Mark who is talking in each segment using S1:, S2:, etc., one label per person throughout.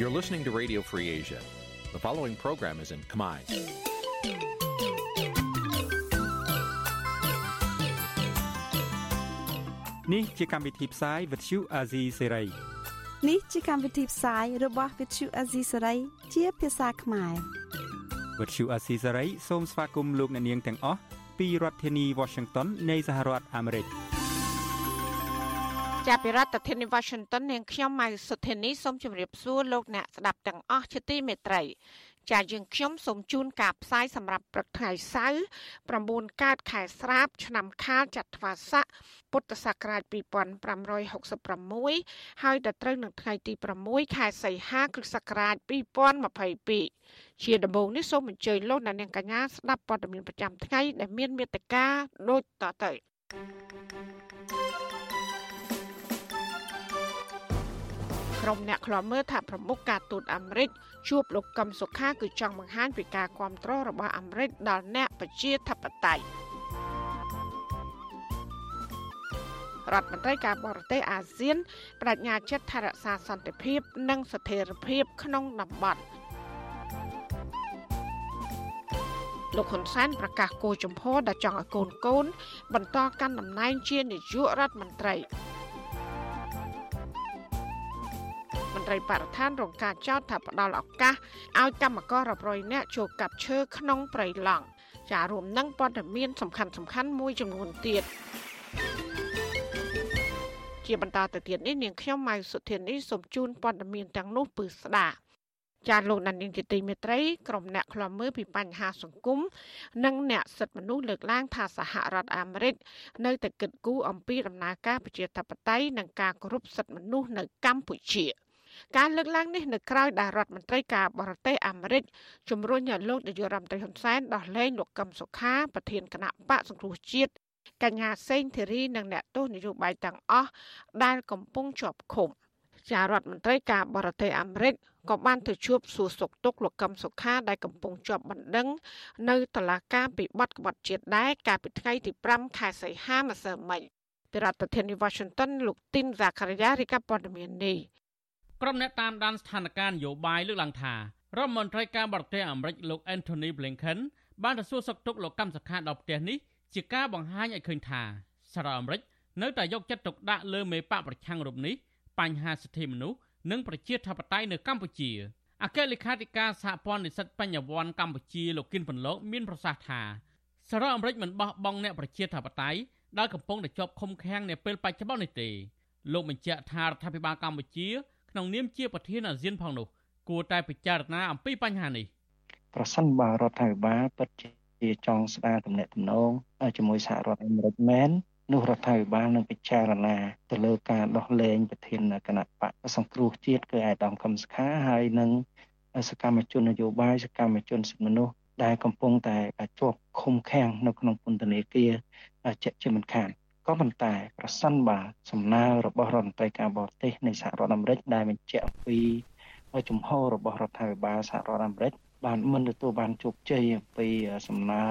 S1: You're listening to Radio Free Asia. The following program is in Khmer.
S2: នេះជាកម្មវិធីផ្សាយ Vuthu Azizi Serai
S3: នេះជាកម្មវិធីផ្សាយរបស់ Vuthu Azizi Serai ជាភាសាខ្មែរ
S2: Vuthu Azizi Serai សូមស្វាគមន៍លោកអ្នកនាងទាំងអស់ពីរដ្ឋធានី Washington នៃសហរដ្ឋអាមេរិក
S4: ចាប់ពីរដ្ឋធានី Washington នាងខ្ញុំម៉ៅសុធានីសូមជម្រាបសួរលោកអ្នកស្ដាប់ទាំងអស់ជាទីមេត្រី ចាយើងខ្ញុំសូមជូនការផ្សាយសម្រាប់ព្រឹកថ្ងៃសៅរ៍9កើតខែស្រាប ឆ្នាំខាលចត្វាស័កពុទ្ធសករាជ2566ហើយដល់ត្រូវនឹងថ្ងៃទី6ខែសីហាគ្រិស្តសករាជ2022ជាដំបូងនេះសូមអញ្ជើញលោកអ្នកនាងកញ្ញាស្ដាប់ព័ត៌មានប្រចាំថ្ងៃដែលមានមេត្តាដូចតទៅ ក្រុមអ្នកខ្លាំមើលថាប្រមុខការទូតអាមេរិកជួបលោកកឹមសុខាគឺចង់បង្ហាញពីការគ្រប់គ្រងរបស់អាមេរិកដល់អ្នកប្រជាធិបតេយ្យរដ្ឋមន្ត្រីការបរទេសអាស៊ានបដិញ្ញាចិត្តថែរក្សាសន្តិភាព និងស្ថិរភាពក្នុងតំបន់លោកហ៊ុនសែនប្រកាសគោចំហដែលចង់ឲ្យកូនកូន បន្តកាន់តំណែងជានាយករដ្ឋមន្ត្រី ត្រីបរិស្ថានរងការចោទថាផ្ដាល់ឱកាសឲ្យកម្មកររាប់រយនាក់ចូលកាប់ឈើក្នុងព្រៃឡង់ចារួមនឹងព័ត៌មានសំខាន់សំខាន់មួយចំនួនទៀតជាបន្តទៅទៀតនេះនាងខ្ញុំម៉ៅសុធានីសូមជូនព័ត៌មានទាំងនោះពឺស្ដាប់ចាលោកដានីងជាទីមេត្រីក្រុមអ្នកខ្លាំមើលពីបញ្ហាសង្គមនិងអ្នកសិទ្ធិមនុស្សលើកឡើងថាសហរដ្ឋអាមេរិកនៅតែគិតគូរអំពីដំណើរការប្រជាធិបតេយ្យនិងការគោរពសិទ្ធិមនុស្សនៅកម្ពុជា។ ការលើកឡើងនេះនៅក្រៅដែលរដ្ឋមន្ត្រីការបរទេសអាមេរិកជំរុញឲ្យលោកនាយករដ្ឋមន្ត្រីហ៊ុនសែនដោះលែងលោកកឹមសុខាប្រធានគណៈបកសង្គ្រោះជាតិកញ្ញាសេងធីរីនិងអ្នកទោសនយោបាយទាំងអស់ដែលកំពុងជាប់ឃុំជារដ្ឋមន្ត្រីការបរទេសអាមេរិកក៏បានទៅជួបសួរសុខទុក្ខលោកកឹមសុខាដែលកំពុងជាប់បណ្ដឹងនៅតុលាការពីបទក្បត់ជាតិដែរកាលពីថ្ងៃទី5ខែសីហាម្សិលមិញពីរដ្ឋធានី Washington លោកទីនហ្សាការីយ៉ារីកាព័ត៌មាននេះ
S5: ក្រុមអ្នកតាមដានស្ថានភាពនយោបាយលើកឡើងថារដ្ឋមន្ត្រីការបរទេសអាមេរិកលោក Anthony Blinken បានទៅសួរសុខទុក្ខលោកកម្មសខាដល់ផ្ទះនេះជាការបង្ហាញឲ្យឃើញថាសារអាមេរិកនៅតែយកចិត្តទុកដាក់លើមេបកប្រឆាំងរូបនេះបញ្ហាសិទ្ធិមនុស្សនិងប្រជាធិបតេយ្យនៅកម្ពុជាអគ្គលេខាធិការសហព័ន្ធនិស្សិតបញ្ញវន្តកម្ពុជាលោកគិនពន្លកមានប្រសាសន៍ថាសារអាមេរិកមិនបោះបង់អ្នកប្រជាធិបតេយ្យដែលកំពុងតែជាប់ឃុំឃាំងនាពេលបច្ចុប្បន្ននេះទេលោកបញ្ជាក់ថារដ្ឋាភិបាលកម្ពុជា ក្នុងនាមជាប្រធានអាស៊ានផងនោះគួរតែពិចារណាអំពីបញ្ហានេះ
S6: ប្រសិនបើរដ្ឋាភិបាលពិតជាចង់ស្ដារទំនាក់ទំនងជាមួយសហរដ្ឋអាមេរិកមែននោះរដ្ឋាភិបាលនឹងពិចារណាទៅលើការដោះលែងប្រធានគណៈបកសង្គ្រោះជាតិគឺអាដាមកំសខាហើយនឹងសកម្មជននយោបាយសកម្មជនសិទ្ធិមនុស្សដែលកំពុងតែជាប់ឃុំឃាំងនៅក្នុងពន្ធនាគារជាជាមិនខាន ក៏ប៉ុន្តែប្រសិនបើសំណើរបស់រដ្ឋមន្ត្រីការបរទេសនៃសហរដ្ឋអាមេរិកដែលបញ្ជាក់អំពីជំហររបស់រដ្ឋាភិបាលសហរដ្ឋអាមេរិកបានមិនទទួលបានជោគជ័យអំពីសំណើ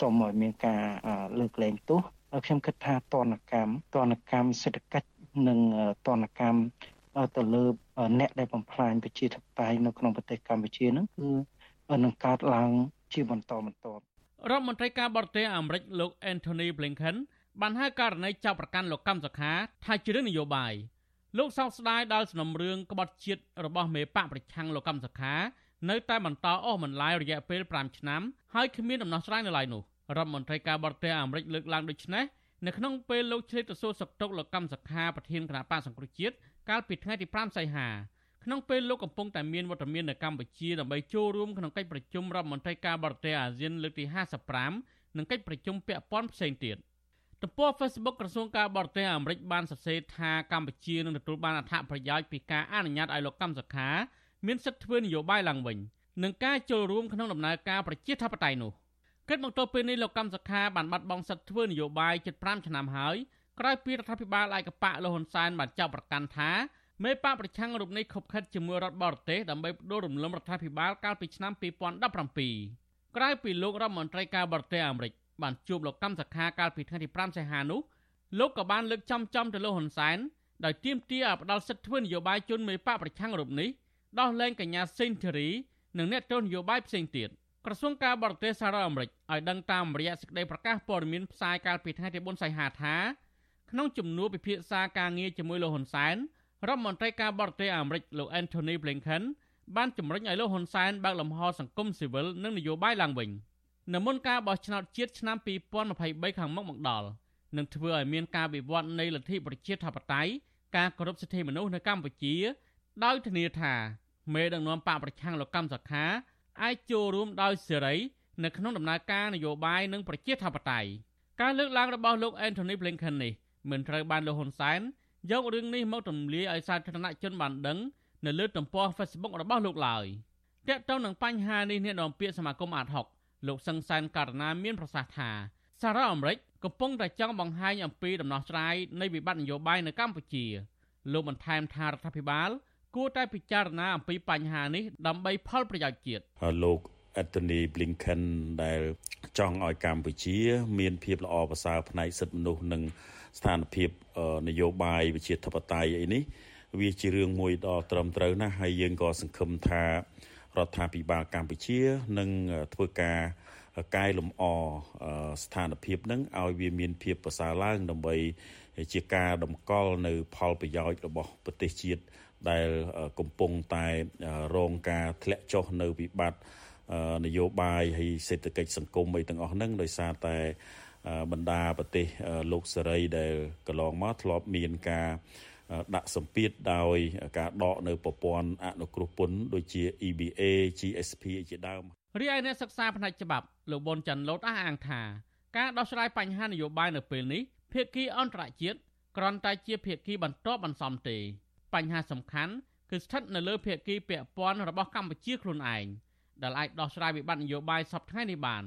S6: សូមឲ្យមានការលើកលែងទោសខ្ញុំគិតថាតនកម្មតនកម្មសេដ្ឋកិច្ចនិងតនកម្មទៅលើអ្នកដែលបំផ្លាញប្រជាធិបតេយ្យនៅក្នុងប្រទេសកម្ពុជានឹងគឺនឹងកើតឡើងជាបន្តបន្ទាប់
S5: រដ្ឋមន្ត្រីការបរទេសអាមេរិកលោក Anthony Blinken បានហៅករណីចាប់ប្រកាន់លោកកម្មសខាថាជារឿងនយោបាយលោកសោកស្ដាយដល់សំណុំរឿងក្បត់ជាតិរបស់មេបកប្រឆាំងលោកកម្មសខានៅតែបន្តអស់បន្លាយរយៈពេល5ឆ្នាំហើយគ្មានដំណោះស្រាយនៅឡើយនោះរដ្ឋមន្ត្រីការបរទេសអាមេរិកលើកឡើងដូចនេះនៅក្នុងពេលលោកឆ្លៀតទៅសួរសុខទុក្ខលោកកម្មសខាប្រធានគណៈបកសង្គ្រោះជាតិកាលពីថ្ងៃទី5សីហាក្នុងពេលលោកកំពុងតែមានវត្តមាននៅកម្ពុជាដើម្បីចូលរួមក្នុងកិច្ចប្រជុំរដ្ឋមន្ត្រីការបរទេសអាស៊ានលើកទី55និងកិច្ចប្រជុំពាក់ព័ន្ធផ្សេងទៀត។ ទំព័រ Facebook ក្រសួងការបរទេសអាមេរិកបានសរសេរថាកម្ពុជានឹងទទួលបានអត្ថប្រយោជន៍ពីការអនុញ្ញាតឲ្យលោកកម្មសខាមានសិទ្ធិធ្វើនយោបាយឡើងវិញនិងការចូលរួមក្នុងដំណើរការប្រជាធិបតេយ្យនោះគិតមកទល់ពេលនេះលោកកម្មសខាបានបាត់បង់សិទ្ធិធ្វើនយោបាយជិត5ឆ្នាំហើយក្រោយពីរដ្ឋាភិបាលឯកបកលោកហ៊ុនសែនបានចាប់ប្រកាន់ថាមេបកប្រឆាំងរូបនេះខົບខិតជាមួយរដ្ឋបរទេសដើម្បីបដូររំលំរដ្ឋាភិបាលកាលពីឆ្នាំ2017ក្រោយពីលោករដ្ឋមន្ត្រីការបរទេសអាមេរិក បានជួបលោកកម្មសខាកាលពីថ្ងៃទី5សីហានោះលោកក៏បានលើកចំចំទៅលោកហ៊ុនសែនដោយទាមទារឲ្យផ្ដល់សិទ្ធិធ្វើនយោបាយជូនមេបកប្រឆាំងរូបនេះដោះលែងកញ្ញាសេនធូរីនិងអ្នកទស្សនយោបាយផ្សេងទៀតក្រសួងការបរទេសសហរដ្ឋអាមេរិកឲ្យដឹងតាមរយៈសេចក្តីប្រកាសព័ត៌មានផ្សាយកាលពីថ្ងៃទី4សីហាថាក្នុងជំនួបពិភាក្សាការងារជាមួយលោកហ៊ុនសែនរដ្ឋមន្ត្រីការបរទេសអាមេរិកលោក Anthony Blinken បានជំរុញឲ្យលោកហ៊ុនសែនបើកលំហសង្គមស៊ីវិលនិងនយោបាយឡើងវិញ នៅមុនការបោះឆ្នោតជាតិឆ្នាំ2023ខាងមុខមកដល់នឹងធ្វើឲ្យមានការវិវត្តនៃលទ្ធិប្រជាធិបតេយ្យការគោរពសិទ្ធិមនុស្សនៅកម្ពុជា ដោយធានាថាមេដឹកនាំបកប្រឆាំងលោកកម្មសខាអាចចូលរួមដោយសេរីនៅក្នុងដំណើរការនយោបាយនិងប្រជាធិបតេយ្យការលើកឡើងរបស់លោក Anthony Blinken នេះមិនត្រូវបានលោកហ៊ុនសែនយករឿងនេះមកទម្លាយឲ្យសាធារណជនបានដឹងនៅលើទំព័រ Facebook របស់លោកឡើយទាក់ទងនឹងបញ្ហានេះអ្នកនាំពាក្យសមាគមអាត60 លោកសឹងសានករណាមានប្រសាសន៍ថាសារ៉ាអាមេរិកកំពុងតែចង់បង្ហាញអំពីដំណោះស្រាយនៃវិបត្តិនយោបាយនៅកម្ពុជាលោកបន្ថែមថារដ្ឋាភិបាល គួរតែពិចារណាអំពីបញ្ហានេះដើម្បីផលប្រយោជន៍ជាតិ
S7: លោក Anthony Blinken ដែលចង់ឲ្យកម្ពុជា មានភាពល្អប្រសើរផ្នែកសិទ្ធិមនុស្សនិងស្ថានភាពនយោបាយវិជាធិបតេយ្យអីនេះវាជារឿងមួយដ៏ត្រឹមត្រូវណាស់ហើយយើងក៏សង្ឃឹមថា រដ្ឋាភិបាលកម្ពុជានឹងធ្វើការកែលម្អស្ថានភាពនឹងឲ្យវាមានភាពប្រសើរឡើងដើម្បីជាការតម្កល់នៅផលប្រយោជន៍របស់ប្រទេសជាតិដែលកំពុងតែរងការធ្លាក់ចុះនៅវិបត្តិនយោបាយហើយសេដ្ឋកិច្ចសង្គមអីទាំងអស់ហ្នឹងដោយសារតែបណ្ដាប្រទេសលោកសេរីដែលកន្លងមកធ្លាប់មានការ ដាក់សម្ពាធដោយ ការដកនៅប្រព័ន្ធអនុគ្រោះពន្ធដូចជា EBA GSP ជាដើម
S5: រីឯអ្នកសិក្សាផ្នែកច្បាប់លោកប៊ុនច័ន្ទលូតអះអាងថាការដោះស្រាយបញ្ហានយោបាយនៅពេលនេះភាគីអន្តរជាតិគ្រាន់តែជាភាគីបន្ទាប់បន្សំទេ បញ្ហាសំខាន់គឺស្ថិតនៅលើភាគីពាក់ព័ន្ធរបស់កម្ពុជាខ្លួនឯងដែលអាចដោះស្រាយវិបត្តិនយោបាយសពថ្ងៃនេះបាន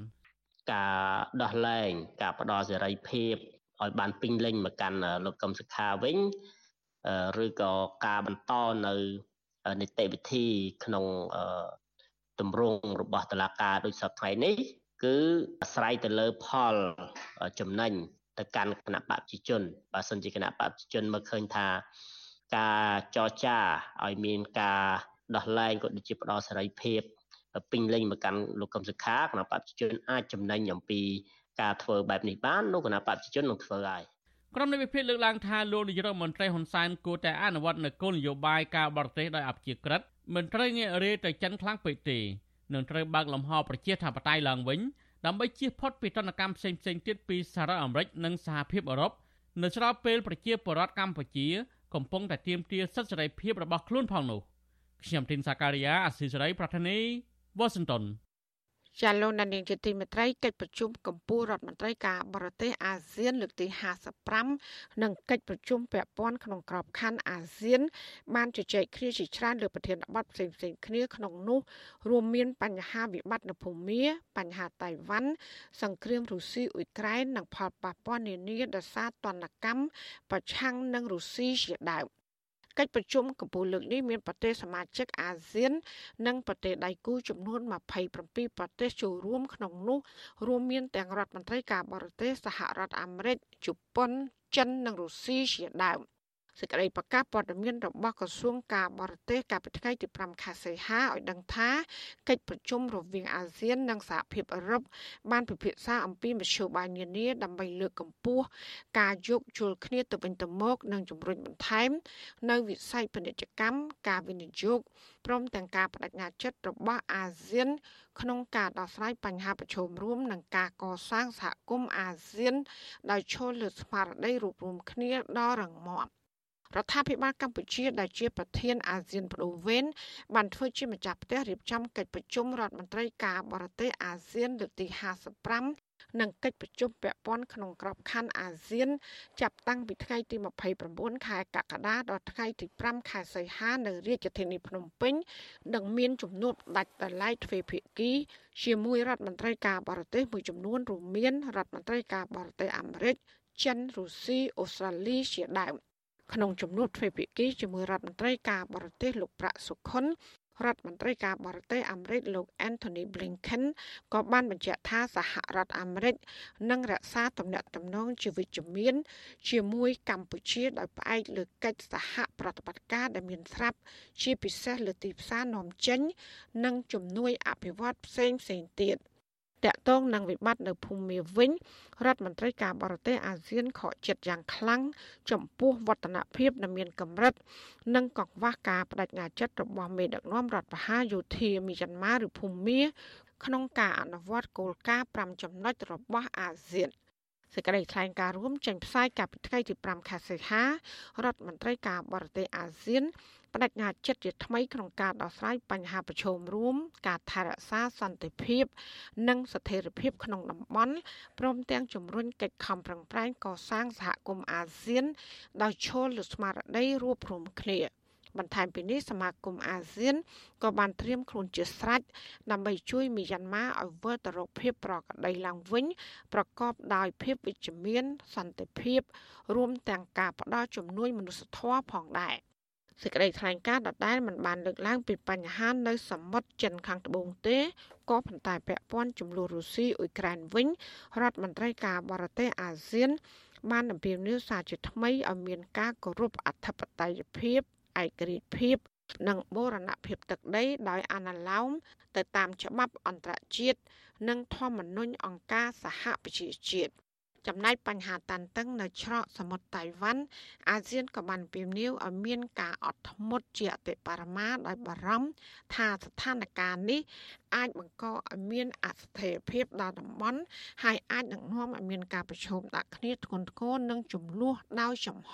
S8: ការដោះលែងការផ្ដល់សេរីភាពឲ្យបានពេញលេញមកកាន់លោកកឹមសុខាវិញ ឬក៏ការបន្តនៅនីតិវិធីក្នុងទម្រង់របស់តឡាការដូចសពថ្ងៃនេះ គឺអាស្រ័យទៅលើផលចំណេញទៅកាន់គណៈបព្វជិជនបើសិនជាគណៈបព្វជិជនមើលឃើញថាការចរចាឲ្យមានការដោះលែងក៏ដូចជាផ្ដល់សេរីភាពពេញលេញមកកាន់លោកកឹមសុខាគណៈបព្វជិជនអាចចំណេញអំពីការធ្វើបែបនេះបាននោះគណៈបព្វជិជននឹងធ្វើហើយ
S5: ក្រុមនៃវិភាគលើកឡើងថាលោកនាយរដ្ឋមន្ត្រីហ៊ុនសែនគួរតែអនុវត្តនូវគោលនយោបាយការបរទេសដោយអព្យាក្រឹតមិនត្រូវងាករេទៅចិនខ្លាំងពេកទេនឹងត្រូវបើកលំហប្រជាធិបតេយ្យឡើងវិញដើម្បីជៀសផុតពីទណ្ឌកម្មផ្សេងៗទៀតពីសហរដ្ឋអាមេរិកនិងសហភាពអឺរ៉ុបនៅស្របពេលប្រជាពលរដ្ឋកម្ពុជា កំពុងតែទាមទារសិទ្ធិសេរីភាពរបស់ខ្លួនផងនោះខ្ញុំទីនសាការីយ៉ាអស៊ីសេរីប្រធានីវ៉ាស៊ីនតោន
S4: ចាលោកនាងជាទីមេត្រីកិច្ចប្រជុំកម្ពុជារដ្ឋមន្ត្រីការបរទេសអាស៊ានលើកទី55និងកិច្ចប្រជុំពាក់ព័ន្ធក្នុងក្របខ័ណ្ឌអាស៊ាន បានជជែកគ្នាជាច្រើនលើប្រធានបទផ្សេងៗគ្នាក្នុងនោះរួមមានបញ្ហាវិបត្តិនៅភូមាបញ្ហាតៃវ៉ាន់សង្គ្រាមរុស្ស៊ីអ៊ុយក្រែននិងផលប៉ះពាល់នានាដោយសារទណ្ឌកម្មប្រឆាំងនឹងរុស្ស៊ីជាដើម កិច្ចប្រជុំកម្ពុជាលើកនេះមានប្រទេសសមាជិកអាស៊ាន និងប្រទេសដៃគូចំនួន27ប្រទេសចូលរួមក្នុងនោះរួមមានទាំងរដ្ឋមន្ត្រីការបរទេសសហរដ្ឋអាមេរិកជប៉ុនចិននិងរុស្ស៊ីជាដើម សេចក្តីប្រកាសព័ត៌មានរបស់ក្រសួងការបរទេសកាលពីថ្ងៃទី5ខែសីហាឲ្យដឹងថាកិច្ចប្រជុំរវាងអាស៊ាននិងសហភាពអឺរ៉ុបបានពិភាក្សាអំពីមធ្យោបាយនានាដើម្បីលើកកម្ពស់ការយោគយល់គ្នាទៅវិញទៅមកនិងជំរុញបន្ថែម នៅវិស័យពាណិជ្ជកម្មការវិនិយោគព្រមទាំងការបដិញ្ញាចិត្តរបស់អាស៊ាន ក្នុងការដោះស្រាយបញ្ហាប្រឈមរួមនិងការកសាងសហគមន៍អាស៊ាន ដោយឈលលើស្មារតីរួបរวมគ្នាដ៏រឹងមាំ រដ្ឋាភិបាលកម្ពុជាដែលជាប្រធានអាស៊ានបដូវវេនបានធ្វើជាម្ចាស់ផ្ទះរៀបចំកិច្ចប្រជុំរដ្ឋមន្ត្រីការបរទេសអាស៊ានលើកទី55និងកិច្ចប្រជុំពាក់ព័ន្ធក្នុងក្របខ័ណ្ឌអាស៊ាន ចាប់តាំងពីថ្ងៃទី29ខែកក្កដាដល់ថ្ងៃទី5ខែសីហានៅរាជធានីភ្នំពេញនឹងមានជំនួបដាច់ដライទ្វេភាគីជាមួយរដ្ឋមន្ត្រីការបរទេសមួយចំនួនរួមមានរដ្ឋមន្ត្រីការបរទេសអាមេរិកចិនរុស្ស៊ីអូស្ត្រាលីជាដើម ក្នុងជំនួបទ្វេភាគីជាមួយរដ្ឋមន្ត្រីការបរទេសលោកប្រាក់សុខុនរដ្ឋមន្ត្រីការបរទេសអាមេរិកលោក Anthony Blinken ក៏បានបញ្ជាក់ថាសហរដ្ឋអាមេរិកនឹងរក្សាទំនាក់ទំនងជាវិជ្ជមាន ជាមួយកម្ពុជាដោយផ្អែកលើកិច្ចសហប្រតិបត្តិការដែលមានស្រាប់ជាពិសេសលើទីផ្សារនាំចេញ និងជំនួយអភិវឌ្ឍផ្សេងផ្សេងទៀត។ តកតងនឹងវិបត្តិនៅភូមាវិញរដ្ឋមន្ត្រីការបរទេសអាស៊ានខកចិត្តយ៉ាងខ្លាំងចំពោះវឌ្ឍនភាពដែលមានកម្រិត និងកង្វះការបដិញ្ញាចិត្តរបស់មេដឹកនាំរដ្ឋបហាយោធាមីយ៉ាន់ម៉ាឬភូមា ក្នុងការអនុវត្តគោលការណ៍5ចំណុចរបស់អាស៊ានសេចក្តីថ្លែងការណ៍រួមចេញផ្សាយកាលពីថ្ងៃទី5ខែសីហារដ្ឋមន្ត្រីការបរទេសអាស៊ាន បដិញ្ញាចិត្តជាថ្មីក្នុងការដោះស្រាយបញ្ហាប្រឈមរួម ការថែរក្សាសន្តិភាព និងស្ថិរភាពក្នុងតំបន់ព្រមទាំងជំរុញកិច្ចខំប្រឹងប្រែងកសាងសហគមន៍អាស៊ាន ដោយឈលលើស្មារតីរួបរวมគ្នាបន្ថែមពីនេះសមាគមអាស៊ានក៏បានត្រៀមខ្លួនជាស្រេចដើម្បីជួយមីយ៉ាន់ម៉ាឲ្យវិលទៅរកភាពប្រក្រតីឡើងវិញ ប្រកបដោយភាពវិជ្ជមាន សន្តិភាព រួមទាំងការផ្ដល់ជំនួយមនុស្សធម៌ផងដែរ។ សេចក្តីថ្លែងការណ៍ដដែលមិនបានលើកឡើងពីបញ្ហានៅសមុទ្រចិនខាងត្បូងទេក៏ប៉ុន្តែពាក់ព័ន្ធចំនួនរុស្ស៊ីអ៊ុយក្រែនវិញរដ្ឋមន្ត្រីការបរទេសអាស៊ាន បានអំពាវនាវសារជាថ្មីឲ្យមានការគោរពអធិបតេយ្យភាពឯករាជ្យភាពនិងបូរណភាពទឹកដីដោយអនុលោមទៅតាមច្បាប់អន្តរជាតិនិងធម្មនុញ្ញអង្គការសហប្រជាជាតិ ចំណែកបញ្ហាតានតឹងនៅច្រកសមុទ្រតៃវ៉ាន់អាស៊ានក៏បានពៀមនាវឲ្យមានការអត់ធ្មត់ជាអតិបរមាដោយបារម្ភថាស្ថានភាពនេះអាចបង្កឲ្យមានអស្ថិរភាពដល់តំបន់ហើយអាចនឹងនាំឲ្យមានការប្រឈមដាក់គ្នាធ្ងន់ធ្ងរនិងចំនួនដោយចំហ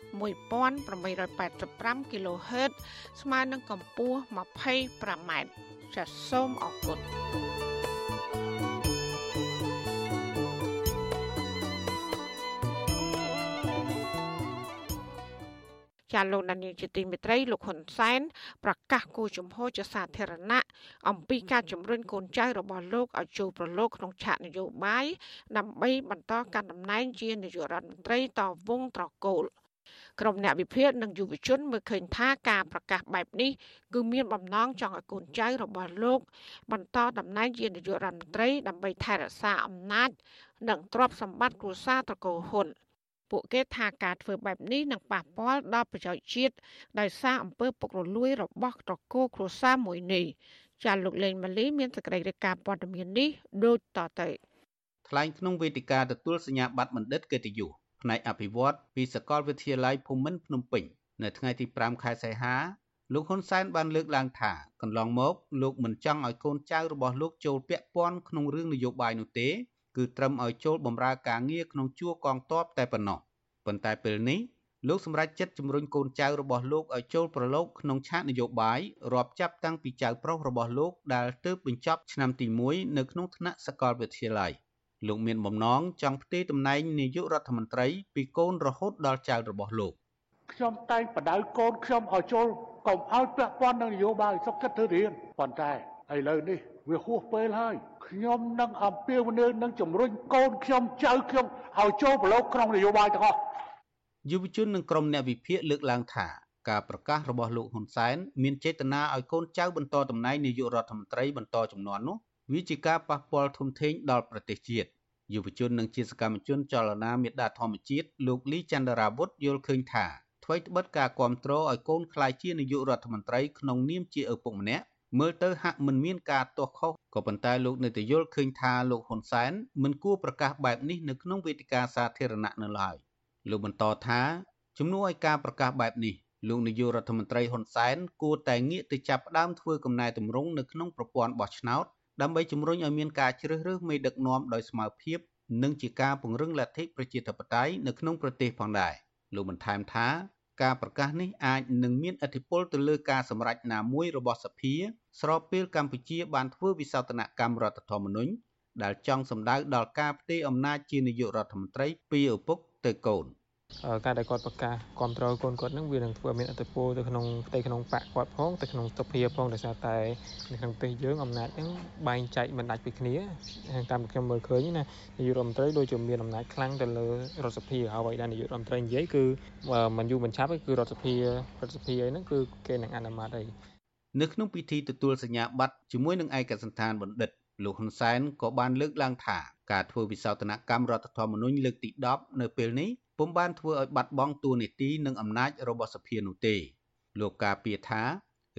S4: 1885 kHz ស្មើនឹងកម្ពស់ 25m ចាសសូមអរគុណចាលោកដានីលជាទីមេត្រីលោកហ៊ុនសែនប្រកាសគោជំហរជាសាធារណៈអំពីការជំរុញកូនចៅរបស់លោកឲ្យចូលប្រឡូកក្នុងឆាកនយោបាយដើម្បីបន្តកាន់តំណែងជានាយករដ្ឋមន្ត្រីតវងត្រកូល ក្រុមអ្នកវិភាគនិងយុវជនមើលឃើញថាការប្រកាសបែបនេះគឺមានបំណងចង់ឲ្យកូនចៅរបស់លោក បន្តតំណែងជានាយករដ្ឋមន្ត្រីដើម្បីថែរក្សាអំណាច និងទ្រព្យសម្បត្តិគ្រួសារត្រកូលហ៊ុនពួកគេថាការធ្វើបែបនេះនឹងប៉ះពាល់ដល់ប្រយោជន៍ជាតិដោយសារអំពើពុករលួយរបស់ត្រកូលគ្រួសារមួយនេះចាលោកលេងម៉ាលីមានសេចក្តីរាយការណ៍ព័ត៌មាននេះដូចតទៅ
S9: ថ្លែងក្នុងវេទិកាទទួលសញ្ញាបត្របណ្ឌិតកិត្តិយស ផ្នែកអភិវឌ្ឍពីសាកលវិទ្យាល័យភូមិន្ទភ្នំពេញនៅថ្ងៃទី5ខែសីហាលោកហ៊ុនសែនបានលើកឡើងថាកន្លងមកលោកមិនចង់ឲ្យកូនចៅរបស់លោកចូលពាក់ព័ន្ធក្នុងរឿងនយោបាយនោះទេគឺត្រឹមឲ្យចូលបម្រើការងារក្នុងជួរកងទ័ពតែប៉ុណ្ណោះប៉ុន្តែពេលនេះលោកសម្រេចចិត្តជំរុញកូនចៅរបស់លោកឲ្យចូលប្រឡូកក្នុងឆាកនយោបាយរាប់ចាប់តាំងពីចៅប្រុសរបស់លោកដែលទើបបញ្ចប់ឆ្នាំទី1នៅក្នុងថ្នាក់សាកលវិទ្យាល័យ។ លោកមានបំណងចង់ផ្ទេរតំណែងនាយករដ្ឋមន្ត្រីពីកូនរហូតដល់ចៅរបស់លោក
S10: ខ្ញុំតែងបដៅកូនខ្ញុំឲ្យចូលកុំឲ្យពាក់ព័ន្ធនឹងនយោបាយសុខចិត្តធ្វើរៀនប៉ុន្តែឥឡូវនេះវាហួសពេលហើយខ្ញុំនឹងអំពាវនាវនឹងជំរុញកូនខ្ញុំចៅខ្ញុំឲ្យចូលប្រឡូកក្នុងនយោបាយទាំងអស់
S9: យុវជននិងក្រុមអ្នកវិភាគលើកឡើងថាការប្រកាសរបស់លោកហ៊ុនសែនមានចេតនាឲ្យកូនចៅបន្តតំណែងនាយករដ្ឋមន្ត្រីបន្តចំនួននោះ វាជាការប៉ះពាល់ធំធេងដល់ប្រទេសជាតិយុវជននិងជាសកម្មជនចលនាមេដាធម្មជាតិលោកលីចន្ទរាវុធយល់ឃើញថាថ្មីត្បិតការគ្រប់គ្រងឲ្យកូនក្លាយជានាយករដ្ឋមន្ត្រីក្នុងនាមជាឪពុកម្នាក់មើលទៅហាក់មិនមានការទាស់ខុសក៏ប៉ុន្តែលោកនៅតែយល់ឃើញថាលោកហ៊ុនសែនមិនគួរប្រកាសបែបនេះនៅក្នុងវេទិកាសាធារណៈនៅឡើយលោកបន្តថាជំនួសឲ្យការប្រកាសបែបនេះលោកនាយករដ្ឋមន្ត្រីហ៊ុនសែនគួរតែងាកទៅចាប់ផ្ដើមធ្វើកំណែទម្រង់នៅក្នុងប្រព័ន្ធបោះឆ្នោត ដើម្បីជំរុញឲ្យមានការជ្រើសរើសមេដឹកនាំដោយស្មើភាព និងជាការពង្រឹងលទ្ធិប្រជាធិបតេយ្យនៅក្នុងប្រទេសផងដែរលោកបន្ថែមថាការប្រកាសនេះអាចនឹងមានឥទ្ធិពលទៅលើការសម្រេចណាមួយរបស់សភា ស្របពេលកម្ពុជាបានធ្វើវិសោធនកម្មរដ្ឋធម្មនុញ្ញដែលចង់សម្ដៅដល់ការផ្ទេរអំណាចជានាយករដ្ឋមន្ត្រីពីឪពុកទៅកូន។
S11: ការដែលគាត់ប្រកាសគ្រប់គ្រងកូនគាត់នឹងវានឹងធ្វើឲ្យមានអត្តពលទៅក្នុងផ្ទៃក្នុងបកគាត់ផងទៅក្នុងសភាផងដោយសារតែនៅក្នុងប្រទេសយើងអំណាចហ្នឹងបែងចែកមិនដាច់ពីគ្នាតាមខ្ញុំមើលឃើញណានាយករដ្ឋមន្ត្រីដូចជាមានអំណាចខ្លាំងទៅលើរដ្ឋសភាហើយដែលនាយករដ្ឋមន្ត្រីនិយាយគឺមិនយូរមិនឆាប់គឺរដ្ឋសភារដ្ឋសភាអីហ្នឹងគឺគេនឹងអនុម័តអី
S9: នៅក្នុងពិធីទទួលសញ្ញាបត្រជាមួយនឹងឯកសណ្ឋានបណ្ឌិតលោកហ៊ុនសែនក៏បានលើកឡើងថាការធ្វើវិសោធនកម្មរដ្ឋធម្មនុញ្ញលើកទី10នៅពេលនេះ ពុំបានធ្វើឲ្យបាត់បង់តួនាទីនិងអំណាចរបស់សភានោះទេ លោកការពារថា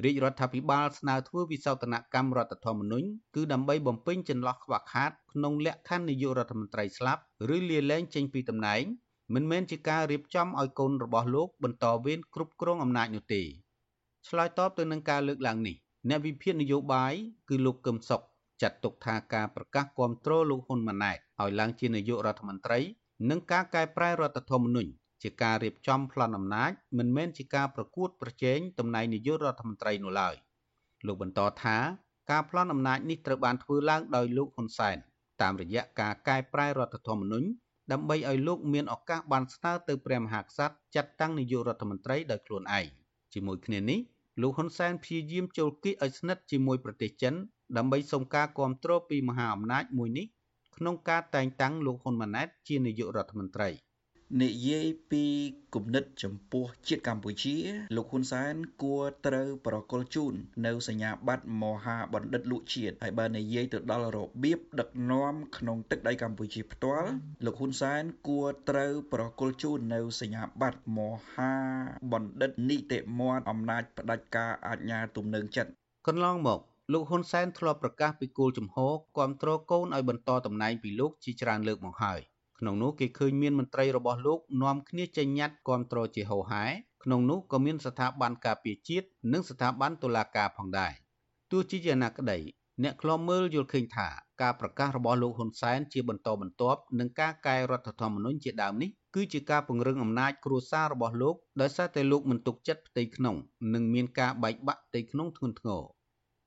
S9: រាជរដ្ឋាភិបាលស្នើធ្វើវិសោធនកម្មរដ្ឋធម្មនុញ្ញគឺដើម្បីបំពេញចន្លោះខ្វះខាតក្នុងលក្ខខណ្ឌនាយករដ្ឋមន្ត្រីស្លាប់ឬលាលែងចេញពីតំណែងមិនមែនជាការរៀបចំឲ្យកូនរបស់លោកបន្តវេនគ្រប់គ្រងអំណាចនោះទេឆ្លើយតបទៅនឹងការលើកឡើងនេះអ្នកវិភាគនយោបាយគឺលោកកឹមសុខចាត់ទុកថាការប្រកាសគាំទ្រលោកហ៊ុនម៉ាណែតឲ្យឡើងជានាយករដ្ឋមន្ត្រី និងការកែប្រែរដ្ឋធម្មនុញ្ញជាការរៀបចំប្លន់អំណាចមិនមែនជាការប្រកួតប្រជែងតំណែងនាយករដ្ឋមន្ត្រីនោះឡើយលោកបន្តថាការប្លន់អំណាចនេះត្រូវបានធ្វើឡើងដោយលោកហ៊ុនសែនតាមរយៈការកែប្រែរដ្ឋធម្មនុញ្ញដើម្បីឲ្យលោកមានឱកាសបានស្នើទៅព្រះមហាក្សត្រចាត់តាំងនាយករដ្ឋមន្ត្រីដោយខ្លួនឯងជាមួយគ្នានេះលោកហ៊ុនសែនព្យាយាមចូលគៀកឲ្យស្និទ្ធជាមួយប្រទេសចិនដើម្បីសុំការគាំទ្រពីមហាអំណាចមួយនេះ ក្នុងការតែងតាំងលោកហ៊ុនម៉ាណែតជានាយករដ្ឋមន្ត្រី
S12: និយាយពីគំនិតចំពោះជាតិកម្ពុជាលោកហ៊ុនសែនគួរត្រូវប្រកល់ជូននៅសញ្ញាបត្រមហាបណ្ឌិតលោកជាតិហើយបើនិយាយទៅដល់របៀបដឹកនាំក្នុងទឹកដីកម្ពុជាផ្ទាល់លោកហ៊ុនសែនគួរត្រូវប្រកល់ជូននៅសញ្ញាបត្រមហាបណ្ឌិតនីតិមន្តអំណាចផ្ដាច់ការអាជ្ញាទំនើងចិត្ត
S9: កន្លងមក លោកហ៊ុនសែនធ្លាប់ប្រកាសពីគោលជំហរគ្រប់គ្រងកូនឲ្យបន្តតំណែងពីលោកជាច្រើនលើកមកហើយក្នុងនោះគេឃើញមានមន្ត្រីរបស់លោកនាំគ្នាចេញញត្តិគ្រប់គ្រងជាហោហែក្នុងនោះក៏មានស្ថាប័នការពារជាតិនិងស្ថាប័នតុលាការផងដែរទោះជាយ៉ាងណាក្តីអ្នកខ្លំមើលយល់ឃើញថាការប្រកាសរបស់លោកហ៊ុនសែនជាបន្តបន្ទាប់នឹងការកែរដ្ឋធម្មនុញ្ញជាដើមនេះគឺជាការពង្រឹងអំណាចគ្រួសាររបស់លោកដោយសារតែលោកមិនទុកចិត្តផ្ទៃក្នុងនិងមានការបែកបាក់ផ្ទៃក្នុងធ្ងន់ធ្ងរ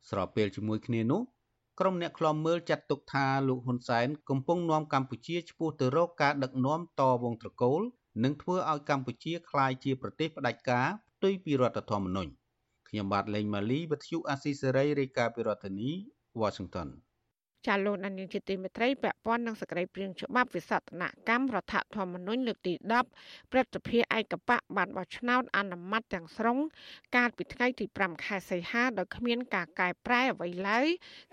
S9: ស្របពេលជាមួយគ្នានោះក្រុមអ្នកខ្លំមើលចាត់ទុកថាលោកហ៊ុនសែនកំពុងនាំកម្ពុជាឆ្ពោះទៅរកការដឹកនាំតវងត្រកូល និងធ្វើឲ្យកម្ពុជាក្លាយជាប្រទេសផ្ដាច់ការផ្ទុយពីរដ្ឋធម្មនុញ្ញខ្ញុំបាទលេងម៉ាលីវិទ្យុអាស៊ីសេរីរាយការណ៍ពីរដ្ឋធានី Washington
S4: ចាលោកនាយកជាទីមេត្រីពាក់ព័ន្ធនឹងសក្តិព្រៀងច្បាប់វិសតនកម្មរដ្ឋធម្មនុញ្ញលើកទី10ព្រឹទ្ធសភាឯកបៈបានបោះឆ្នោតអនុម័តទាំងស្រុងកាលពីថ្ងៃទី5ខែសីហាដោយគ្មានការកែប្រែអ្វីឡើយ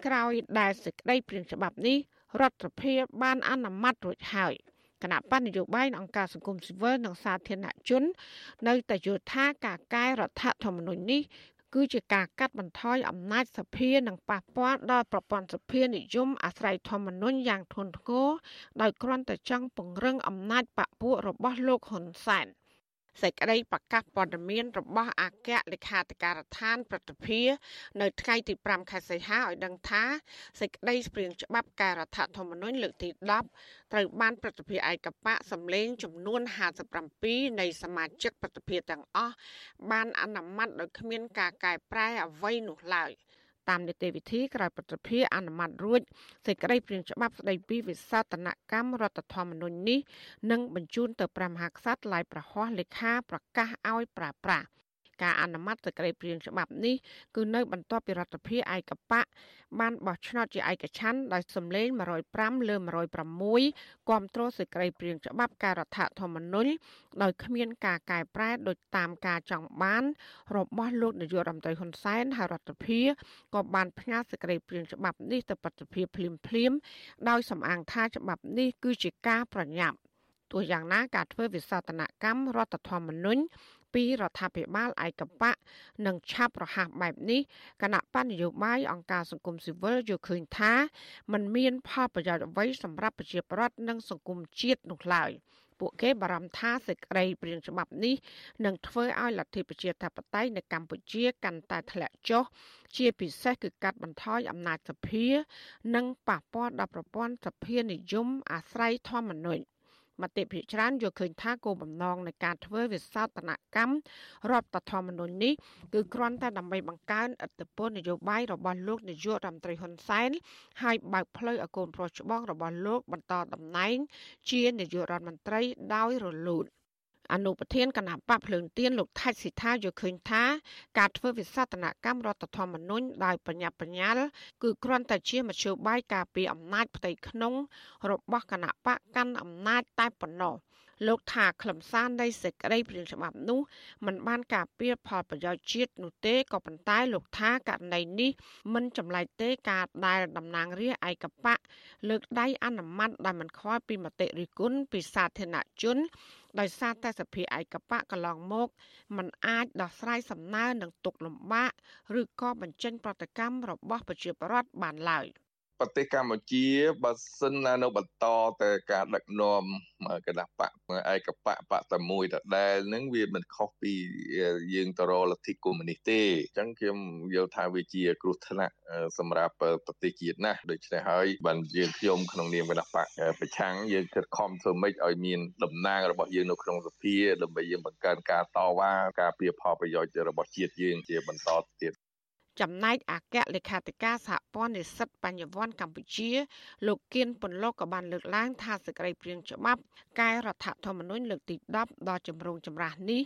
S4: ក្រោយដែលសក្តិព្រៀងច្បាប់នេះរដ្ឋសភាបានអនុម័តរួចហើយគណៈបញ្ញយោបាយអង្គការសង្គមស៊ីវិលនិងសាធារណជន នៅតែយល់ថាការកែរដ្ឋធម្មនុញ្ញនេះ គឺជាការកាត់បន្ថយអំណាចសភានិងប៉ះពាល់ដល់ប្រព័ន្ធសភានិយមអាស្រ័យធម្មនុញ្ញយ៉ាងធ្ងន់ធ្ងរដោយគ្រាន់តែចង់ពង្រឹងអំណាចបពុះរបស់លោកហ៊ុនសែន។ សេចក្តីប្រកាសព័ត៌មានរបស់អគ្គលេខាធិការដ្ឋានប្រតិភិនៅថ្ងៃទី5ខែសីហាឲ្យដឹងថាសេចក្តីស្ព្រៀងច្បាប់កែរដ្ឋធម្មនុញ្ញលើកទី10ត្រូវបានប្រតិភិឯកបៈសម្លេងចំនួន57នៃសមាជិកប្រតិភិទាំងអស់បានអនុម័តដោយគ្មានការកែប្រែអ្វីនោះឡើយ។ តាមនីតិវិធីក្រោយប្រតិភិអនុម័តរួចសេចក្តីព្រាងច្បាប់ស្តីពីវិសោធនកម្មរដ្ឋធម្មនុញ្ញនេះនឹងបញ្ជូនទៅព្រះមហាក្សត្រឡាយប្រហោះលេខាប្រកាសឲ្យប្រើប្រាស់ ការអនុម័តសេចក្តីព្រាងច្បាប់នេះគឺនៅបន្ទាប់ពីរដ្ឋាភិបាលឯកបៈបានបោះឆ្នោតជាឯកច្ឆ័ន្ទដោយសម្លេង105លើ106គាំទ្រសេចក្តីព្រាងច្បាប់ការរដ្ឋធម្មនុញ្ញដោយគ្មានការកែប្រែដោយតាមការចង់បានរបស់លោកនាយករដ្ឋមន្ត្រីហ៊ុនសែនហើយរដ្ឋាភិបាលក៏បានផ្ញើសេចក្តីព្រាងច្បាប់នេះទៅប្រតិភិភ្លាមភ្លាមដោយសំអាងថាច្បាប់នេះគឺជាការប្រញាប់ទោះយ៉ាងណាការធ្វើវិសោធនកម្មរដ្ឋធម្មនុញ្ញ ពីរដ្ឋាភិបាលឯកបៈនិងឆាប់រហ័សបែបនេះគណៈបញ្ញយោបាយអង្គការសង្គមស៊ីវិលយល់ឃើញថាมันមានផលប្រយោជន៍អ្វីសម្រាប់ប្រជាពលរដ្ឋនិងសង្គមជាតិនោះឡើយពួកគេបារម្ភថាសេចក្តីព្រាងច្បាប់នេះនឹងធ្វើឲ្យលទ្ធិប្រជាធិបតេយ្យនៅកម្ពុជាកាន់តែធ្លាក់ចុះជាពិសេសគឺកាត់បន្ថយអំណាចសភា និងប៉ះពាល់ដល់ប្រព័ន្ធសភានិយមអាស្រ័យធម្មនុញ្ញ មតិភិច្រើនយល់ឃើញថាគោលបំណងនៃការធ្វើវិសោធនកម្មរដ្ឋធម្មនុញ្ញនេះគឺគ្រាន់តែដើម្បីបង្កើនឥទ្ធិពលនយោបាយរបស់លោកនាយករដ្ឋមន្ត្រីហ៊ុនសែនហើយបើកផ្លូវឲ្យកូនប្រុសច្បងរបស់លោកបន្តតំណែង ជានាយករដ្ឋមន្ត្រីដោយរលូន។ អនុប្រធានគណៈបកភ្លើងទៀនលោកថៃសិដ្ឋាយល់ឃើញថា ការធ្វើវិសោធនកម្មរដ្ឋធម្មនុញ្ញដោយបញ្ញាបញ្ញាលគឺគ្រាន់តែជាមធ្យោបាយការពារអំណាចផ្ទៃក្នុង របស់គណៈបកកាន់អំណាចតែប៉ុណ្ណោះ លោកថាខ្លឹមសារនៃសេចក្តីព្រាងច្បាប់នោះมันបានការពារផលប្រយោជន៍ជាតិនោះទេក៏ប៉ុន្តែលោកថាករណីនេះមិនចម្លែកទេការដែលតំណាងរាស្ត្រឯកបៈលើកដៃអនុម័តដែលមិនខ្វល់ពីមតិរិះគន់ពីសាធារណជនដោយសារតែសភាឯកបៈកន្លងមកมันអាចដោះស្រាយសំណើនឹងទុកលំបាកឬក៏បញ្ចេញប្រតិកម្មរបស់ប្រជាពលរដ្ឋបានឡើយ។
S13: ប្រទេសកម្ពុជាបើសិនណានៅបន្តតែការដឹកនាំគណៈបកឯកបកបកតែមួយដដែលនឹងវាមិនខុសពីយើងទៅរកលទ្ធិកុម្មុយនីសទេអញ្ចឹងខ្ញុំយល់ថាវាជាគ្រោះថ្នាក់សម្រាប់ប្រទេសជាតិណាស់ដូច្នេះហើយបានយើងខ្ញុំក្នុងនាមគណៈបកប្រឆាំងយើងខិតខំធ្វើម៉េចឲ្យមានតំណាងរបស់យើងនៅក្នុងសភាដើម្បីយើងបង្កើនការតវ៉ាការពៀផលប្រយោជន៍របស់ជាតិយើងជាបន្តទៀត
S4: ចំណែកអគ្គលេខាធិការសហព័ន្ធនិស្សិតបញ្ញវន្តកម្ពុជា លោកគៀនពន្លកក៏បានលើកឡើងថាសេចក្តីព្រាងច្បាប់កែរដ្ឋធម្មនុញ្ញលើកទី10ដល់ជំរងចម្រាស់នេះ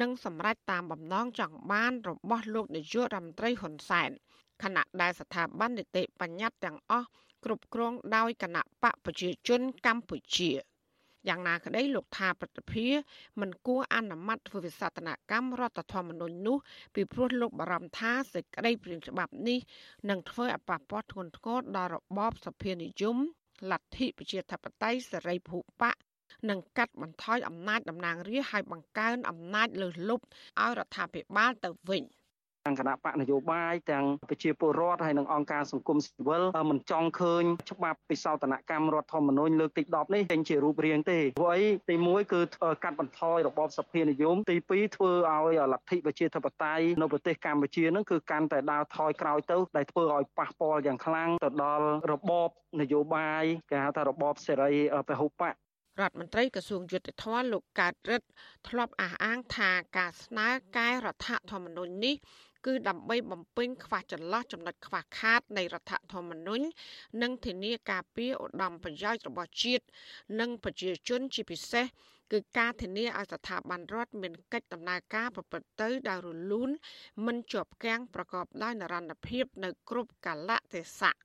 S4: នឹងសម្រេចតាមបំណងចង់បានរបស់លោកនាយករដ្ឋមន្ត្រីហ៊ុនសែនខណៈដែលស្ថាប័ននីតិបញ្ញត្តិទាំងអស់គ្រប់គ្រងដោយគណៈបកប្រជាជនកម្ពុជា។ យ៉ាងណាក្តីលោកថាប្រតិភិមិនគួរអនុម័តធ្វើវិសោធនកម្មរដ្ឋធម្មនុញ្ញនោះពីព្រោះលោកបារម្ភថាសេចក្តីព្រាងច្បាប់នេះនឹងធ្វើឲ្យប៉ះពាល់ធ្ងន់ធ្ងរដល់របបសភានិយមលទ្ធិប្រជាធិបតេយ្យសេរីភូបកនិងកាត់បន្ថយអំណាចតំណាងរាស្ត្រឲ្យបង្កើនអំណាចលើសលប់ឲ្យរដ្ឋាភិបាលទៅវិញ។
S6: ទាំងគណៈបកនយោបាយទាំងប្រជាពលរដ្ឋហើយនិងអង្គការសង្គមស៊ីវិលមិនចង់ឃើញច្បាប់ពិសោធនកម្មរដ្ឋធម្មនុញ្ញលើកទី10នេះចេញជារូបរាងទេព្រោះអីទី1គឺកាត់បន្ថយរបបសភានិយមទី2ធ្វើឲ្យលទ្ធិប្រជាធិបតេយ្យនៅប្រទេសកម្ពុជានឹងគឺកាន់តែដើរថយក្រោយទៅដែលធ្វើឲ្យប៉ះពាល់យ៉ាងខ្លាំងទៅដល់របបនយោបាយគេហៅថារបបសេរីពហុបក
S4: រដ្ឋមន្ត្រីក្រសួងយុទ្ធភ័ពលោកកើតរិទ្ធធ្លាប់អះអាងថាការស្នើកែរដ្ឋធម្មនុញ្ញនេះ គឺដើម្បីបំពេញខ្វះចន្លោះចំណុចខ្វះខាតនៃរដ្ឋធម្មនុញ្ញនិងធានាការពារឧត្តមប្រយោជន៍របស់ជាតិនិងប្រជាជនជាពិសេសគឺការធានាឲ្យស្ថាប័នរដ្ឋមានកិច្ចដំណើរការប្រព្រឹត្តទៅដោយរលូនមិនជាប់គាំងប្រកបដោយនិរន្តរភាពនៅគ្រប់កាលៈទេសៈ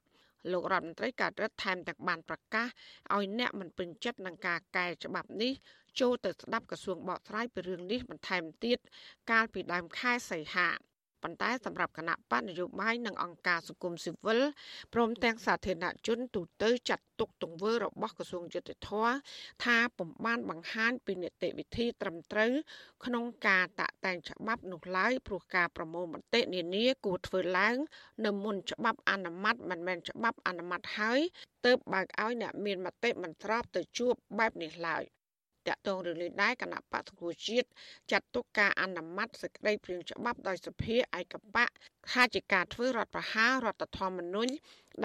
S4: លោករដ្ឋមន្ត្រីកាត់រដ្ឋថែមទាំងបានប្រកាសឲ្យអ្នកមិនពេញចិត្តនឹងការកែច្បាប់នេះចូលទៅស្ដាប់ក្រសួងបកស្រាយពីរឿងនេះបន្ថែមទៀតកាលពីដើមខែសីហា ប៉ុន្តែសម្រាប់គណៈបកនយោបាយនិងអង្គការសង្គមស៊ីវិលព្រមទាំងសាធារណជនទូទៅចាត់ទុកទង្វើរបស់ក្រសួងយុតិធធថាពុំបានបង្ហាញពីនីតិវិធីត្រឹមត្រូវ ក្នុងការតាក់តែងច្បាប់នោះឡើយព្រោះការប្រមូលមតិនានាគួរធ្វើឡើង នៅមុនច្បាប់អនុម័តមិនមែនច្បាប់អនុម័តហើយទើបបើកឲ្យអ្នកមានមតិមិនស្របទៅជួបបែបនេះឡើយ តកតងរឿងនេះដែរគណៈបកសង្គ្រោះជាតិចាត់ទុកការអនុម័តសេចក្តីព្រាងច្បាប់ដោយសភាឯកបកថាជាការធ្វើរដ្ឋប្រហាររដ្ឋធម្មនុញ្ញ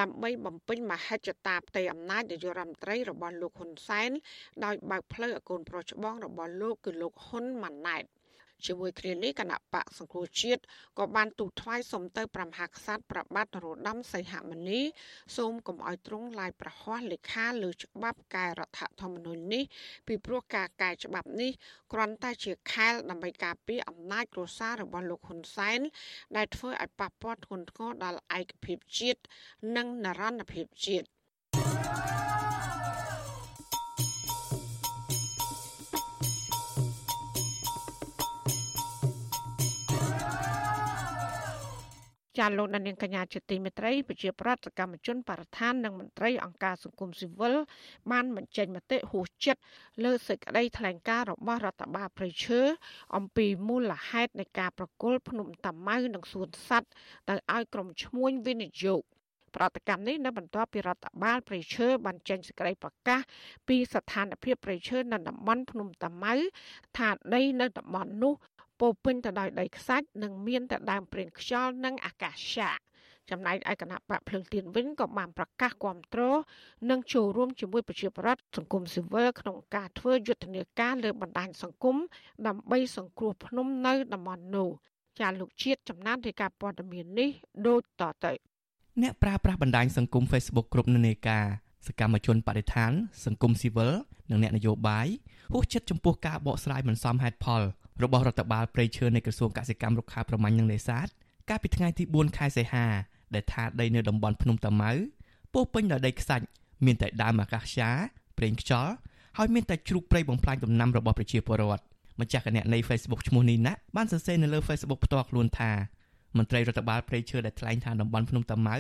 S4: ដើម្បីបំពេញមហិច្ឆតាផ្ទៃអំណាចនាយករដ្ឋមន្ត្រីរបស់លោកហ៊ុនសែនដោយបើកផ្លូវឲ្យកូនប្រុសច្បងរបស់លោកគឺលោកហ៊ុនម៉ាណែត ជាមួយគ្នានេះគណៈបកសង្គ្រោះជាតិក៏បានទូលថ្វាយសុំទៅព្រះមហាក្សត្រប្របាទនរោត្តមសីហមុនីសូមកុំឲ្យទ្រង់ឡាយប្រហ័សលេខាលើច្បាប់កែរដ្ឋធម្មនុញ្ញនេះពីព្រោះការកែច្បាប់នេះគ្រាន់តែជាខែលដើម្បីការពារអំណាចគ្រួសាររបស់លោកហ៊ុនសែនដែលធ្វើឲ្យប៉ះពាល់ធ្ងន់ធ្ងរដល់ឯកភាពជាតិនិងនរណភាពជាតិ ចាលោកនាងកញ្ញាជាទីមេត្រីប្រជាប្រដ្ឋកម្មជនបរិស្ថាននិងមន្ត្រីអង្គការសង្គមស៊ីវិលបានបញ្ចេញមតិហួសចិត្តលើសេចក្តីថ្លែងការណ៍របស់រដ្ឋបាលព្រៃឈើអំពីមូលហេតុនៃការប្រគល់ភ្នំតាម៉ៅនិងសួនសัตว์ទៅឲ្យក្រុមឈ្មួញវិនិយោគប្រតិកម្មនេះនៅបន្ទាប់ពីរដ្ឋបាលព្រៃឈើបានចេញសេចក្តីប្រកាសពីស្ថានភាពព្រៃឈើនៅតំបន់ភ្នំតាម៉ៅថាដីនៅតំបន់នោះ ពោពេញទៅដោយដីខ្សាច់និងមានតែដើមព្រានខ្យល់និងអាកាសចាក់ចំណែកឯគណៈបកភ្លើងទៀនវិញក៏បានប្រកាសគ្រប់គ្រងនិងចូលរួមជាមួយប្រជាប្រដ្ឋសង្គមស៊ីវិលក្នុងការធ្វើយុទ្ធនាការលើបណ្ដាញសង្គមដើម្បីសង្គ្រោះភ្នំនៅតំបន់នោះចាលោកជាតិចំណានរាយការណ៍ព័ត៌មាននេះដូចតទៅ
S14: អ្នកប្រើប្រាស់បណ្ដាញសង្គម Facebook គ្រប់នានាការសកម្មជនបដិឋាន សង្គមស៊ីវិលនិងអ្នកនយោបាយហួសចិត្តចំពោះការបកស្រាយមិនសមហេតុផល របស់រដ្ឋបាលព្រៃឈើនៃក្រសួងកសិកម្មរុក្ខាប្រមាញ់និងនេសាទកាលពីថ្ងៃទី4ខែសីហាដែលថាដីនៅតំបន់ភ្នំតាម៉ៅពោពេញដោយដីខ្សាច់មានតែដើមអាកាសយ៉ាប្រេងខ្យល់ហើយមានតែជ្រូកព្រៃបំផ្លាញដំណាំរបស់ប្រជាពលរដ្ឋម្ចាស់គណនី Facebook ឈ្មោះនេះណាបានសរសេរនៅលើ Facebook ផ្ទាល់ខ្លួនថាមន្ត្រីរដ្ឋបាលព្រៃឈើដែលថ្លែងថាតំបន់ភ្នំតាម៉ៅ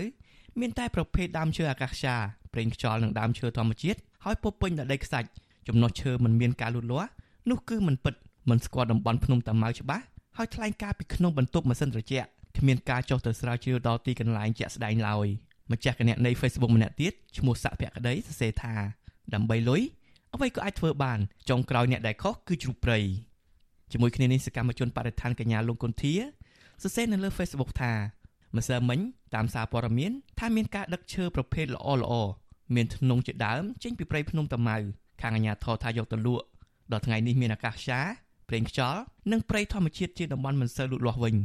S14: មានតែប្រភេទដើមឈើអាកាសយ៉ាប្រេងខ្យល់និងដើមឈើធម្មជាតិហើយពោពេញដោយដីខ្សាច់ចំណុះឈើមិនមានការលូតលាស់នោះគឺមិនពិត មិនស្គាល់តំបន់ភ្នំតាម៉ៅច្បាស់ហើយថ្លែងការពីក្នុងបន្ទប់ម៉ាស៊ីនត្រជាក់គ្មានការចុះទៅស្រាវជ្រាវដល់ទីកន្លែងជាក់ស្ដែងឡើយម្ចាស់គណនី Facebook ម្នាក់ទៀតឈ្មោះសាក់ភក្តីសរសេរថាដើម្បីលុយអ្វីក៏អាចធ្វើបានចុងក្រោយអ្នកដែលខុសគឺជ្រូកព្រៃជាមួយគ្នានេះសកម្មជនបរិស្ថានកញ្ញាលងគុន្ធាសរសេរនៅលើ Facebook ថាម្សិលមិញតាមសារព័ត៌មានថាមានការដឹកឈើប្រភេទល្អល្អមានធ្នង់ជាដើមចេញពីព្រៃភ្នំតាម៉ៅខាងអាជ្ញាធរថាយកទៅលក់ដល់ថ្ងៃនេះមានអាកាសឆា ប្រេងខ្យល់និងព្រៃធម្មជាតិជាតំបន់មិនសូវលូតលាស់វិញ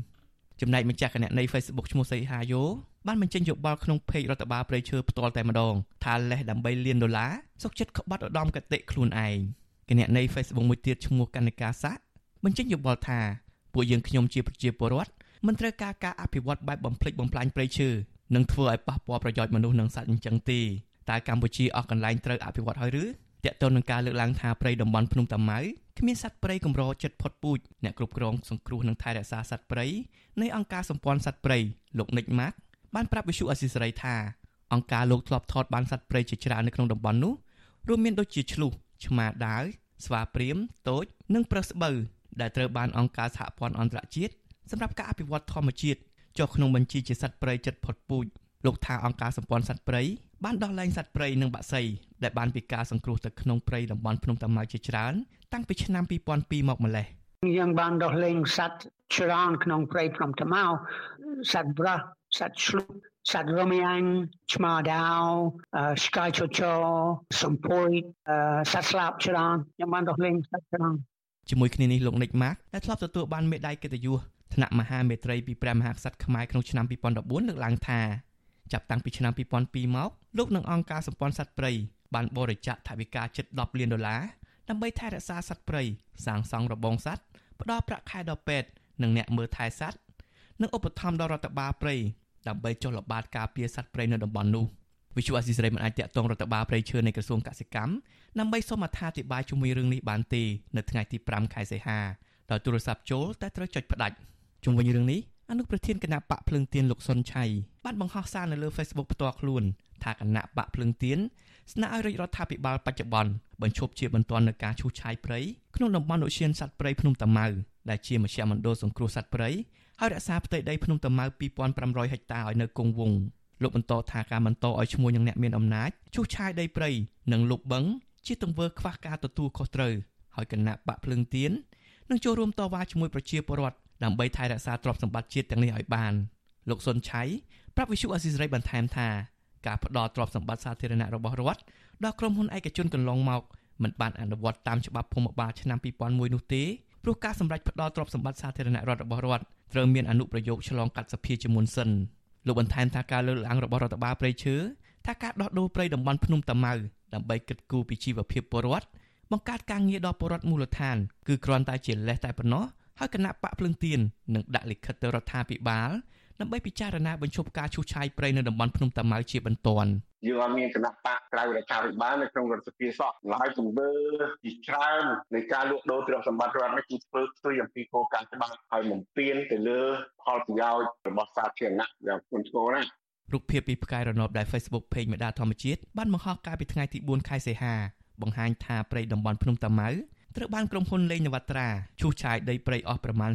S14: ចំណែកម្ចាស់គណនី Facebook ឈ្មោះសីហាយ៉ូបានបញ្ចេញយោបល់ក្នុងเพจរដ្ឋបាលព្រៃឈើផ្ទាល់តែម្ដងថាលេសដើម្បីលានដុល្លារសុកចិត្តក្បត់ឧត្តមកតិខ្លួនឯងគណនី Facebook មួយទៀតឈ្មោះកនិកាស័កបញ្ចេញយោបល់ថាពួកយើងខ្ញុំជាប្រជាពលរដ្ឋមិនត្រូវការការអភិវឌ្ឍបែបបំផ្លិចបំផ្លាញព្រៃឈើនិងធ្វើឲ្យប៉ះពាល់ប្រយោជន៍មនុស្សនិងសត្វអញ្ចឹងទេតើកម្ពុជាអស់កន្លែងត្រូវអភិវឌ្ឍហើយឬ តកតទៅនឹងការលើកឡើងថាព្រៃតំបន់ភ្នំតាម៉ៅគ្មានសត្វព្រៃកម្រចិត្តផុតពូជអ្នកគ្រប់គ្រងសង្គ្រោះនិងថែរក្សាសត្វព្រៃនៃអង្គការសម្ព័ន្ធសត្វព្រៃលោកនិចម៉ាក់បានប្រាប់វិសុអស៊ីសេរីថាអង្គការលោកធ្លាប់ថតបានសត្វព្រៃជាច្រើននៅក្នុងតំបន់នោះរួមមានដូចជាឆ្លុះឆ្មាដាវស្វាព្រាមតូចនិងប្រើសស្បូវដែលត្រូវបានអង្គការសហព័ន្ធអន្តរជាតិសម្រាប់ការអភិវឌ្ឍធម្មជាតិចុះក្នុងបញ្ជីជាសត្វព្រៃចិត្តផុតពូជ លោកថាអង្គការសម្ព័ន្ធសត្វព្រៃបានដោះលែងសត្វព្រៃនិងបក្សីដែលបានពីការសង្គ្រោះទៅក្នុងព្រៃតំបន់ភ្នំតាម៉ៅជាច្រើនតាំងពីឆ្នាំ2002មកម្លេះ
S15: យើងបានដោះលែងសត្វច្រើនក្នុងព្រៃភ្នំតាម៉ៅសត្វប្រះសត្វឆ្លុះសត្វរមៀងឆ្មាដាវឆ្កែជជសំភុយសត្វស្លាបច្រើនខ្ញុំបានដោះលែងសត្វច្រើន
S14: ជាមួយគ្នានេះលោកនិចម៉ាក់ដែលធ្លាប់ទទួលបានមេដាយកិត្តិយសថ្នាក់មហាមេត្រីពីព្រះមហាក្សត្រខ្មែរក្នុងឆ្នាំ2014លើកឡើងថា ចាប់តាំងពីឆ្នាំ2002មកលោកនិងអង្គការសម្ព័ន្ធសត្វព្រៃបានបរិច្ចាគថវិកាជិត10លានដុល្លារដើម្បីថែរក្សាសត្វព្រៃសាងសង់របងសត្វផ្ដល់ប្រាក់ខែដល់ពេទ្យនិងអ្នកមើលថែសត្វនិងឧបត្ថម្ភដល់រដ្ឋបាលព្រៃដើម្បីចុះល្បាតការពារសត្វព្រៃនៅតំបន់នោះវិទ្យុអស៊ីសេរីមិនអាចតាក់ទងរដ្ឋបាលព្រៃឈើនៃក្រសួងកសិកម្មដើម្បីសូមអត្ថាធិប្បាយជុំវិញរឿងនេះបានទេនៅថ្ងៃទី5ខែសីហាដោយទូរស័ព្ទចូលតែត្រូវចុចផ្ដាច់ជុំវិញរឿងនេះ អនុប្រធានគណៈបកភ្លឹងទៀនលោកសុនឆៃបានបង្ហោះសារនៅលើ Facebook ផ្ទាល់ខ្លួនថាគណៈបកភ្លឹងទៀនស្នើឲ្យរាជរដ្ឋាភិបាលបច្ចុប្បន្នបញ្ឈប់ជាបន្ទាន់នូវការឈូសឆាយព្រៃក្នុងតំបន់ឧទ្យានសត្វព្រៃភ្នំតាម៉ៅដែលជាមជ្ឈមណ្ឌលសង្គ្រោះសត្វព្រៃហើយរក្សាផ្ទៃដីភ្នំតាម៉ៅ2500ហិកតាឲ្យនៅគង់វង្សលោកបន្តថាការបន្តឲ្យឈ្មោះនឹងអ្នកមានអំណាចឈូសឆាយដីព្រៃនិងលុបបឹងជាទង្វើខ្វះការទទួលខុសត្រូវហើយគណៈបកភ្លឹងទៀននឹងចូលរួមតវ៉ាជាមួយប្រជាពលរដ្ឋ ដើម្បីថែរក្សាទ្រព្យសម្បត្តិជាតិទាំងនេះឲ្យបានលោកសុនឆៃប្រាប់វិសុអស៊ីសេរីបន្ថែមថាការផ្ដល់ទ្រព្យសម្បត្តិសាធារណៈរបស់រដ្ឋដល់ក្រុមហ៊ុនឯកជនកន្លងមកមិនបានអនុវត្តតាមច្បាប់ភូមិបាលឆ្នាំ2001នោះទេព្រោះការសម្រេចផ្ដល់ទ្រព្យសម្បត្តិសាធារណរដ្ឋរបស់រដ្ឋត្រូវមានអនុប្រយោគឆ្លងកាត់សភាជាមុនសិនលោកបន្ថែមថាការលើកឡើងរបស់រដ្ឋបាលព្រៃឈើថាការដោះដូរព្រៃតំបន់ភ្នំតាម៉ៅដើម្បីគិតគូរពីជីវភាពពលរដ្ឋបង្កើតការងារដល់ពលរដ្ឋមូលដ្ឋានគឺគ្រាន់តែជាលេសតែប៉ុណ្ណោះ ហើយគណៈបកភ្លឹងទៀននឹងដាក់លិខិតទៅរដ្ឋាភិបាលដើម្បីពិចារណាបញ្ឈប់ការឈូសឆាយព្រៃនៅតំបន់ភ្នំតាម៉ៅជាបន្ទាន់
S16: យើងអត់មានគណៈបកក្រៅរដ្ឋាភិបាលនៅក្នុងរដ្ឋសភាសោះឡើយទង្វើជាច្រើននៃការលួចដូរទ្រព្យសម្បត្តិរដ្ឋនេះគឺធ្វើផ្ទុយអំពីគោលការណ៍ច្បាប់ហើយបំពានទៅលើផលប្រយោជន៍របស់សាធារណៈយ៉ាងធ្ងន់ធ្ងរណាស់
S14: រូបភាពពីផ្កាយរណបដែល Facebook Page មេដាធម្មជាតិបានបង្ហោះកាលពីថ្ងៃទី4ខែសីហាបង្ហាញថាព្រៃតំបន់ភ្នំតាម៉ៅ ត្រូវបានក្រុមហ៊ុនលេងនវត្រាឈូសឆាយដីព្រៃអស់ប្រមាណ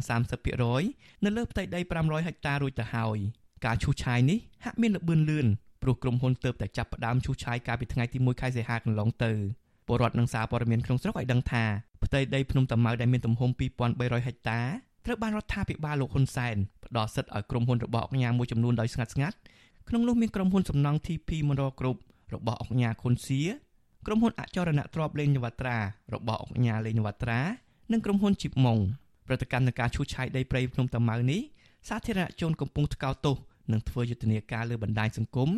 S14: 30%នៅលើផ្ទៃដី500ហិកតារួចទៅហើយការឈូសឆាយនេះហាក់មានល្បឿនលឿនព្រោះក្រុមហ៊ុនទើបតែចាប់ផ្ដើមឈូសឆាយកាលពីថ្ងៃទី1ខែសីហាកន្លងទៅពលរដ្ឋនឹងសារព័ត៌មានក្នុងស្រុកឲ្យដឹងថាផ្ទៃដីភ្នំតាម៉ៅដែលមានទំហំ2300ហិកតាត្រូវបានរដ្ឋាភិបាលលោកហ៊ុនសែនផ្ដល់សិទ្ធិឲ្យក្រុមហ៊ុនរបស់អង្គការមួយចំនួនដោយស្ងាត់ស្ងាត់ក្នុងនោះមានក្រុមហ៊ុនសំណង់ TP Monroe Group របស់អង្គការខុនសៀ ក្រុមហ៊ុនអចរណៈទ្របលេងនវត្រារបស់អង្គការលេងនវត្រានិងក្រុមហ៊ុនជីបម៉ុងប្រតិកម្មនឹងការឈូសឆាយដីព្រៃភ្នំតាម៉ៅនេះសាធារណជនកំពុងថ្កោលទោសនិងធ្វើយុទ្ធនាការលើបណ្ដាញសង្គម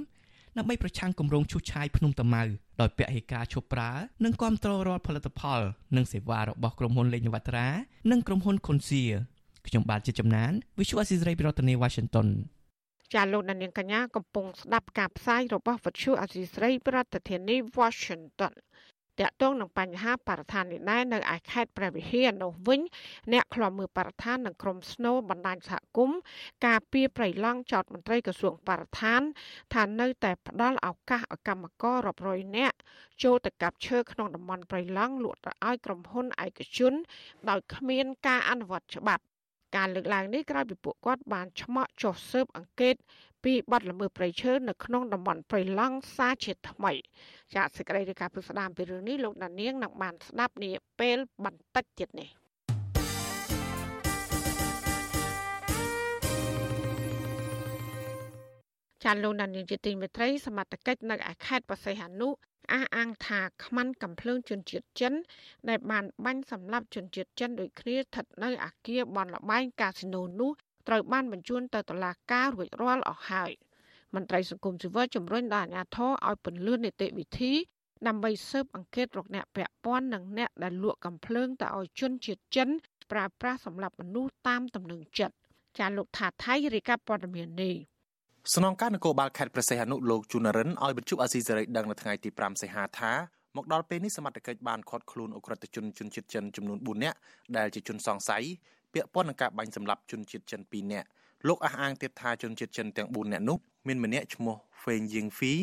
S14: ដើម្បីប្រឆាំងគម្រោងឈូសឆាយភ្នំតាម៉ៅដោយពហិការឈប់ប្រើនិងគ្រប់គ្រងរាល់ផលិតផល និងសេវារបស់ក្រុមហ៊ុនលេងនវត្រានិងក្រុមហ៊ុនខុនសៀខ្ញុំបាទជាចំណាន Visual Assisray ពីរដ្ឋធានី Washington
S4: ចាលោកនាងកញ្ញាកំពុងស្ដាប់ការផ្សាយរបស់វិទ្យុអសីស្រីប្រធានាធិបតី Washington តាក់ទងនឹងបញ្ហាបរិស្ថាននេះដែរនៅឯខេត្តព្រះវិហារនោះវិញអ្នកខ្លាំមើលបរិស្ថាននិងក្រុមស្នូបណ្ដាញសហគមន៍ការពីប្រៃឡង់ចោតមន្ត្រីក្រសួងបរិស្ថានថានៅតែផ្ដល់ឱកាសឲ្យកម្មកររាប់រយនាក់ចូលទៅកាប់ឈើក្នុងតំបន់ប្រៃឡង់លក់ទៅឲ្យក្រុមហ៊ុនឯកជន ដោយគ្មានការអនុវត្តច្បាប់ ការលើកឡើងនេះក្រោយពីពួកគាត់បានឆ្មក់ចុះស៊ើបអង្កេតពីបទល្មើសព្រៃឈើនៅក្នុងតំបន់ព្រៃឡង់សាជាថ្មីចាសសេចក្តីរាយការណ៍ពីស្ដាមពីរឿងនេះលោកដានៀងនឹងបានស្ដាប់នាពេលបន្តិចទៀតនេះ ចាលោកដានៀងជាទីមេត្រីសមត្ថកិច្ចនៅឯខេត្តបរសៃហនុអះអាងថាខ្មាន់កំភ្លើងជនជាតិចិន ដែលបានបាញ់សម្លាប់ជនជាតិចិនដូចគ្នាស្ថិតនៅអាគារបនលបែងកាស៊ីណូនោះត្រូវបានបញ្ជូនទៅតុលាការរួចរាល់អស់ហើយមន្ត្រីសង្គមស៊ីវិលជំរុញដល់អាជ្ញាធរឲ្យពន្លឿននីតិវិធីដើម្បីស៊ើបអង្កេតរកអ្នកពាក់ព័ន្ធនិងអ្នកដែលលក់កំភ្លើងទៅឲ្យជនជាតិចិន ប្រើប្រាស់សម្រាប់មនុស្សតាមទំនឹងចិត្តចាលោកថាថៃរាយការណ៍ព័ត៌មាននេះ
S17: ស្នងការនគរបាលខេត្តព្រះសីហនុលោកជូណារិនឲ្យបញ្ជូអាស៊ីសេរីដឹងនៅថ្ងៃទី5សីហាថាមកដល់ពេលនេះសមត្ថកិច្ចបានឃាត់ខ្លួនអ ுக ្រិតជនជនជាតិចិនចំនួន4នាក់ដែលជាជនសង្ស័យពាក់ព័ន្ធនឹងការបាញ់សម្លាប់ជនជាតិចិន2នាក់លោកអះអាងទៀតថាជនជាតិចិនទាំង4នាក់នោះមានម្នាក់ឈ្មោះហ្វេងយៀងហ្វី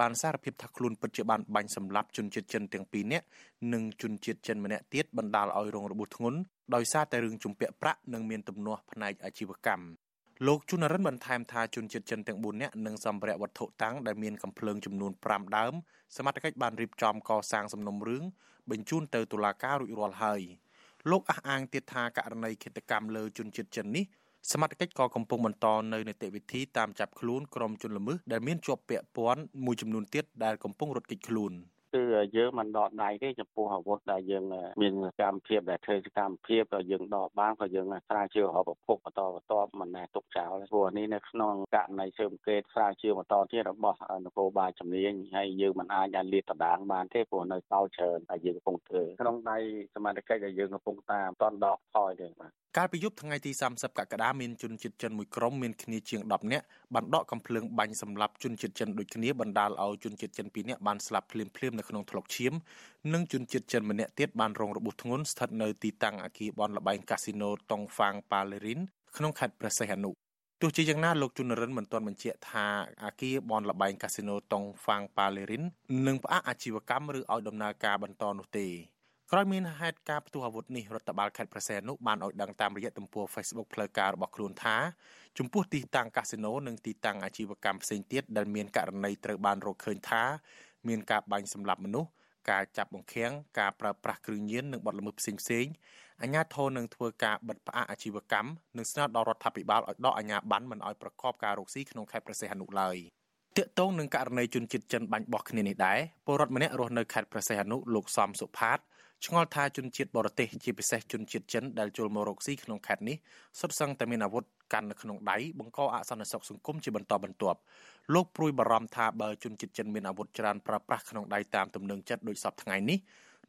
S17: បានសារភាពថាខ្លួនពិតជាបានបាញ់សម្លាប់ជនជាតិចិនទាំងពីរនាក់និងជនជាតិចិនម្នាក់ទៀតបណ្ដាលឲ្យរងរបួសធ្ងន់ដោយសារតែរឿងជំពាក់ប្រាក់និងមានទំនាស់ផ្នែកអាជីវកម្ម លោកជុនរិនបន្ថែមថាជនជាតិចិនទាំង4នាក់និងសម្ភារៈវត្ថុតាំងដែលមានកំភ្លើងចំនួន5ដើមសមត្ថកិច្ចបានរៀបចំកសាងសំណុំរឿងបញ្ជូនទៅតុលាការរួចរាល់ហើយលោកអះអាងទៀតថាករណីឃាតកម្មលើជនជាតិចិននេះសមត្ថកិច្ចក៏កំពុងបន្តនៅនីតិវិធីតាមចាប់ខ្លួនក្រុមជនល្មើសដែលមានជាប់ពាក់ព័ន្ធមួយចំនួនទៀតដែលកំពុងរត់គេចខ្លួន។
S16: គឺយើងមិនដកដៃទេចំពោះអាវុធដែលយើងមានសកម្មភាពដែលធ្វើសកម្មភាពក៏យើងដកបានក៏យើងស្រាវជ្រាវរកប្រភពបន្តបន្តមិនណែទុកចោលព្រោះនេះនៅក្នុងករណីស៊ើបអង្កេតស្រាវជ្រាវបន្តទៀតរបស់នគរបាលជំនាញហើយយើងមិនអាចដែលលាតត្រដាងបានទេព្រោះនៅសល់ច្រើនហើយយើងកំពុងធ្វើក្នុងដៃសមាជិកដែលយើងកំពុងតាមតនដកថយទេបាទ
S17: កាលពីយប់ថ្ងៃទី30កក្កដាមានជនជាតិចិនមួយក្រុមមានគ្នាជាង10នាក់បានដកកំភ្លើងបាញ់សម្លាប់ជនជាតិចិនដូចគ្នាបណ្ដាលឲ្យជនជាតិចិន2នាក់បានស្លាប់ភ្លាមៗនៅក្នុងថ្លុកឈាមនិងជនជាតិចិនម្នាក់ទៀតបានរងរបួសធ្ងន់ស្ថិតនៅទីតាំងអគារបនលបែងកាស៊ីណូតុងហ្វាងប៉ាឡេរីនក្នុងខេត្តព្រះសីហនុទោះជាយ៉ាងណាលោកជុនរិនមិនទាន់បញ្ជាក់ថាអាគារបនលបែងកាស៊ីណូតុងហ្វាងប៉ាឡេរីននឹងផ្អាកអាជីវកម្មឬឲ្យដំណើរការបន្តនោះទេ ក្រោយមានហេតុការផ្ទុះអាវុធនេះរដ្ឋបាលខេត្តប្រសែននោះបានឲ្យដឹងតាមរយៈទំព័រ Facebook ផ្លូវការរបស់ខ្លួនថាចំពោះទីតាំងកាស៊ីណូនិងទីតាំងអាជីវកម្មផ្សេងទៀតដែលមានករណីត្រូវបានរកឃើញថាមានការបាញ់សម្លាប់មនុស្សការចាប់បង្ខាំងការប្រើប្រាស់គ្រឿងញៀននិងបទល្មើសផ្សេងផ្សេងអាជ្ញាធរនឹងធ្វើការបិទផ្អាកអាជីវកម្មនិងស្នើដល់រដ្ឋាភិបាលឲ្យដកអាជ្ញាប័ណ្ណមិនឲ្យប្រកបការរកស៊ីក្នុងខេត្តព្រះសីហនុឡើយទាក់ទងនឹងករណីជនជាតិចិនបាញ់បោះគ្នានេះដែរពលរដ្ឋម្នាក់រស់នៅខេត្តព្រះសីហនុលោកសំសុផាត ឆ្ងល់ថាជនជាតិបរទេសជាពិសេសជនជាតិចិនដែលចូលមករកស៊ីក្នុងខេត្តនេះសុទ្ធសឹងតែមានអាវុធកាន់នៅក្នុងដៃបង្កអសន្តិសុខសង្គមជាបន្តបន្ទាប់លោកព្រួយបារម្ភថាបើជនជាតិចិនមានអាវុធច្រើនប្រើប្រាស់ក្នុងដៃតាមទំនឹងចិត្តដោយសពថ្ងៃនេះ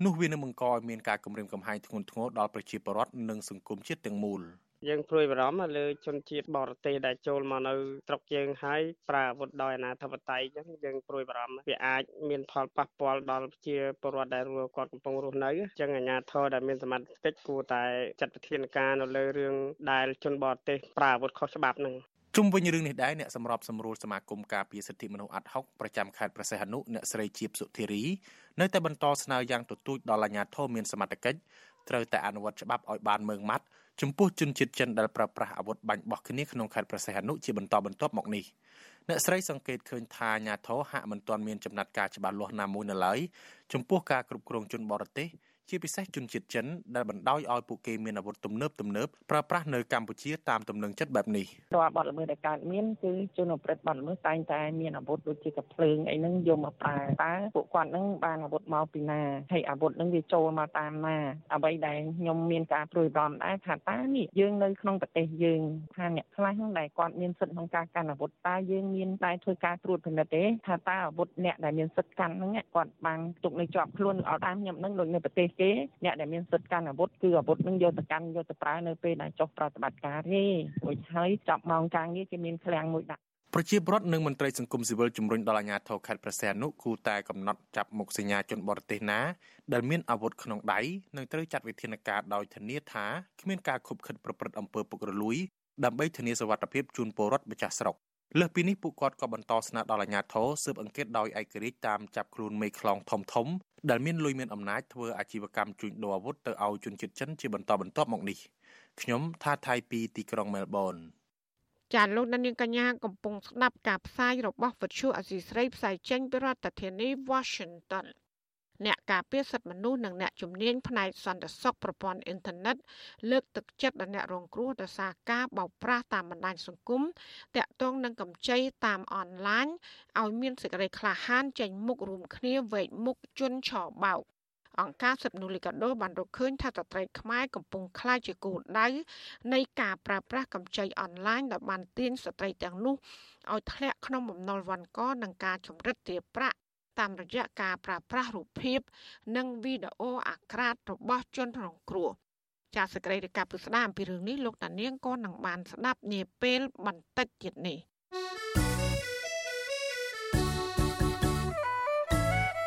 S17: នោះវានឹងបង្កឲ្យមានការគំរាមកំហែងធ្ងន់ធ្ងរដល់ប្រជាពលរដ្ឋនិងសង្គមជាតិទាំងមូល
S18: យើងព្រួយបារម្ភលើជនជាតិបរទេសដែលចូលមកនៅស្រុកយើងហើយប្រើអាវុធដោយអាណាធិបតេយ្យអញ្ចឹងយើងព្រួយបារម្ភវាអាចមានផលប៉ះពាល់ដល់ប្រជាពលរដ្ឋដែលគាត់កំពុងរស់នៅអញ្ចឹងអាជ្ញាធរដែលមានសមត្ថកិច្ចគួរតែចាត់វិធានការនៅលើរឿងដែលជនបរទេសប្រើអាវុធខុសច្បាប់ហ្នឹង
S17: ជុំវិញរឿងនេះដែរអ្នកសម្របសម្រួលសមាគមការពារសិទ្ធិមនុស្សអាត់ហុកប្រចាំខេត្តព្រះសីហនុអ្នកស្រីជាបសុធារីនៅតែបន្តស្នើយ៉ាងទទូចដល់អាជ្ញាធរមានសមត្ថកិច្ចត្រូវតែអនុវត្តច្បាប់ឲ្យបានម៉ឺងម៉ាត់ ចំពោះជនជាតិចិនដែលប្រើប្រាស់អាវុធបាញ់បោះគ្នាក្នុងខេត្តព្រះសីហនុជាបន្តបន្ទាប់មកនេះអ្នកស្រីសង្កេតឃើញថាអាញាធរហាក់មិនទាន់មានចំណាត់ការច្បាស់លាស់ណាមួយនៅឡើយចំពោះការគ្រប់គ្រងជនបរទេស ជាពិសេសជនជាតិចិនដែលបណ្ដោយឲ្យពួកគេមានអាវុធទំនើបទំនើបប្រើប្រាស់នៅកម្ពុជាតាមទំនឹងចិត្តបែបនេះ
S19: រាល់បទល្មើសដែលកើតមានគឺជនប្រព្រឹត្តបទល្មើសតែងតែមានអាវុធដូចជាកាភ្លើងអីហ្នឹងយកមកប្រើតើពួកគាត់ហ្នឹងបានអាវុធមកពីណាហើយអាវុធហ្នឹងវាចូលមកតាមណាអ្វីដែលខ្ញុំមានការព្រួយបារម្ភដែរថាតើនេះយើងនៅក្នុងប្រទេសយើងថាអ្នកខ្លះហ្នឹងដែលគាត់មានសិទ្ធិក្នុងការកាន់អាវុធតើយើងមានតែធ្វើការត្រួតពិនិត្យទេថាតើអាវុធអ្នកដែលមានសិទ្ធិកាន់ហ្នឹងគាត់បានទុកនៅជាប់ខ្លួនអត់តាមខ្ញុំហ្នឹងដូចនៅប្រទេសគេអ្នកដែលមានសិទ្ធិកាន់អាវុធគឺអាវុធនឹងយកទៅកាន់យកទៅប្រើនៅពេលដែលចុះប្រតិបត្តិការទេរួចហើយចាប់ម៉ោងការងារគេមានឃ្លាំងមួយដាក់
S17: ប្រជាពលរដ្ឋនិងមន្ត្រីសង្គមស៊ីវិលជំរុញដល់អាជ្ញាធរខេត្តព្រះសីហនុគូតែកំណត់ចាប់មុខសញ្ញាជនបរទេសណាដែលមានអាវុធក្នុងដៃនិងត្រូវចាត់វិធានការដោយធានាថាគ្មានការខុបខិតប្រព្រឹត្តអំពើពុករលួយដើម្បីធានាសុវត្ថិភាពជូនពលរដ្ឋម្ចាស់ស្រុកលើសពីនេះពួកគាត់ក៏បន្តស្នើដល់អាជ្ញាធរស៊ើបអង្កេតដោយឯករាជ្យតាមចាប់ខ្លួនមេខ្លោងធំធំ ដែលមានលុយមានអំណាចធ្វើអាជីវកម្មជួញដូរអាវុធទៅឲ្យជនជាតិចិនជាបន្តបន្ទាប់មកនេះខ្ញុំថាថៃពីទីក្រុងមែលប៊ន
S4: ចាលោកនាងកញ្ញាកំពុងស្ដាប់ការផ្សាយរបស់វិទ្យុអសីស្រីផ្សាយចេញពីរដ្ឋធានី Washington អ្នកការពារសិទ្ធិមនុស្សនិងអ្នកជំនាញផ្នែកសន្តិសុខប្រព័ន្ធអ៊ីនធឺណិតលើកទឹកចិត្តដល់អ្នករងគ្រោះដោយសារការបោកប្រាស់តាមបណ្ដាញសង្គមតាក់ទងនឹងកម្ចីតាមអនឡាញឲ្យមានសេចក្តីក្លាហានចេញមុខរួមគ្នាវែកមុខជន់ឆបោកអង្គការសិទ្ធិមនុស្សលីកាដូបានរកឃើញថាតន្ត្រីខ្មែរកំពុងក្លាយជាគោលដៅនៃការប្រើប្រាស់កម្ចីអនឡាញដែលបានទាញស្ត្រីទាំងនោះឲ្យធ្លាក់ក្នុងបំណុលវ័នកនិងការចម្រិតទារប្រាក់ តាមរយៈការប្រើប្រាស់រូបភាព និងវីដេអូអាក្រាតរបស់ជនរងគ្រោះចាសសេចក្តីរាយការណ៍ពិស្ដារអំពីរឿងនេះលោកតានាងក៏នឹងបានស្ដាប់នាពេលបន្តិចទៀតនេះ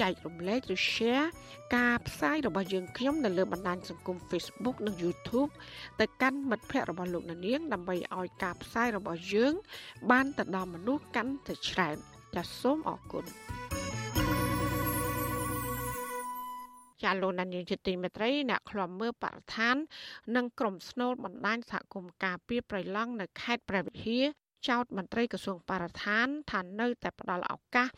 S4: ចែករំលែកឬ share ការផ្សាយរបស់យើងខ្ញុំនៅលើបណ្ដាញសង្គម Facebook និង YouTube ទៅកាន់មិត្តភ័ក្តិរបស់លោកណានៀងដើម្បីឲ្យការផ្សាយរបស់យើង បានទៅដល់មនុស្សកាន់តែច្រើនចាសសូមអរគុណចាលោកណានៀងជាទីមេត្រីអ្នកខ្លំមើលបរិស្ថាន និងក្រុមស្នូលបណ្ដាញសហគមន៍ការពារប្រៃឡង់នៅខេត្តព្រះវិហារ ចោទមន្ត្រីក្រសួងបរិស្ថានថានៅតែផ្ដល់ឱកាស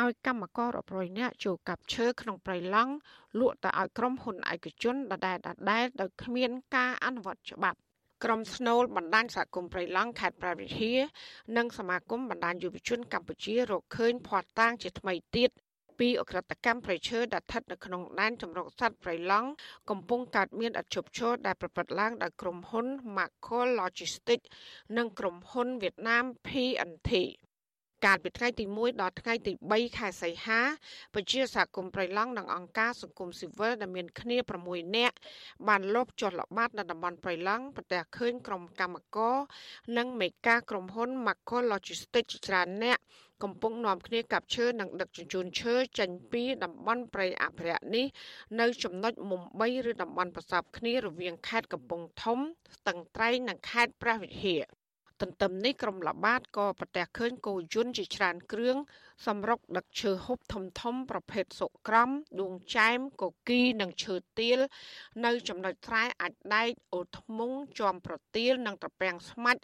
S4: ឲ្យកម្មកររាប់រយនាក់ចូលកាប់ឈើក្នុងព្រៃឡង់លក់ទៅឲ្យក្រុមហ៊ុនឯកជនដដែលដដែលដោយគ្មានការអនុវត្តច្បាប់ក្រុមស្នូលបណ្ដាញសហគមន៍ព្រៃឡង់ខេត្តព្រះវិហារនិងសមាគមបណ្ដាញយុវជនកម្ពុជារកឃើញភ័ស្តុតាងជាថ្មីទៀត ពីអក្រិតកម្មប្រៃឈើដែលស្ថិតនៅក្នុងដែនចម្រុកសត្វប្រៃឡង់កំពុងកើតមានឥតឈប់ឈរដែលប្រព្រឹត្តឡើងដោយក្រុមហ៊ុន Macol Logistics និងក្រុមហ៊ុនវៀតណាម P&T កាលពីថ្ងៃទី1ដល់ថ្ងៃទី3ខែសីហាពជាសហគមន៍ប្រៃឡង់និងអង្គការសង្គមស៊ីវិលដែលមានគ្នា6នាក់បានលបចុះល្បាតនៅតំបន់ប្រៃឡង់ប្រទះឃើញក្រុមកម្មករនិងមេការក្រុមហ៊ុន Macol Logistics ច្រើនអ្នក កំពុងនាំគ្នាកាប់ឈើនិងដឹកជញ្ជូនឈើចេញពីតំបន់ព្រៃអភិរក្សនេះនៅចំណុចមុំ3ឬតំបន់ប្រសពគ្នារវាងខេត្តកំពង់ធំស្ទឹងត្រែងនិងខេត្តព្រះវិហារ ទន្ទឹមនេះក្រុមល្បាតក៏ប្រទះឃើញគោយន្តជាច្រើនគ្រឿងសម្រុកដឹកឈើហូបធំធំប្រភេទសុក្រំដួងចែមកគីនិងឈើទាល នៅចំណុចស្រែអាចដែកអូធ្មងជាំប្រទាលនិងត្រពាំងស្មាច់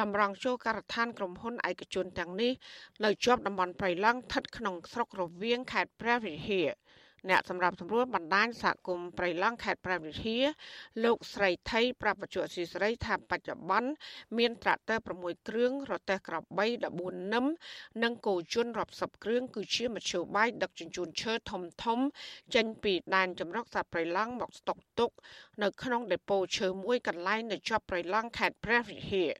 S4: តម្រង់ចូលការដ្ឋានក្រុមហ៊ុនឯកជនទាំងនេះនៅជាប់តំបន់ព្រៃឡង់ស្ថិតក្នុងស្រុករវៀងខេត្តព្រះវិហារ អ្នកសម្រាប់សម្រួលបណ្ដាញសហគមន៍ប្រៃឡង់ខេត្តព្រះវិហារលោកស្រីថៃប្រាប់បច្ចុប្បន្នស៊ីស្រីថាបច្ចុប្បន្នមានត្រាក់ទ័រ6គ្រឿងរទេះក្របី14នឹមនិងគោជន់រាប់សិបគ្រឿងគឺជាមធ្យោបាយដឹកជញ្ជូនឈើធំធំ ចេញពីដែនចម្រុកសត្វប្រៃឡង់មកស្តុកទុក នៅក្នុងដេប៉ូឈើមួយកន្លែងនៅជាប់ប្រៃឡង់ខេត្តព្រះវិហារ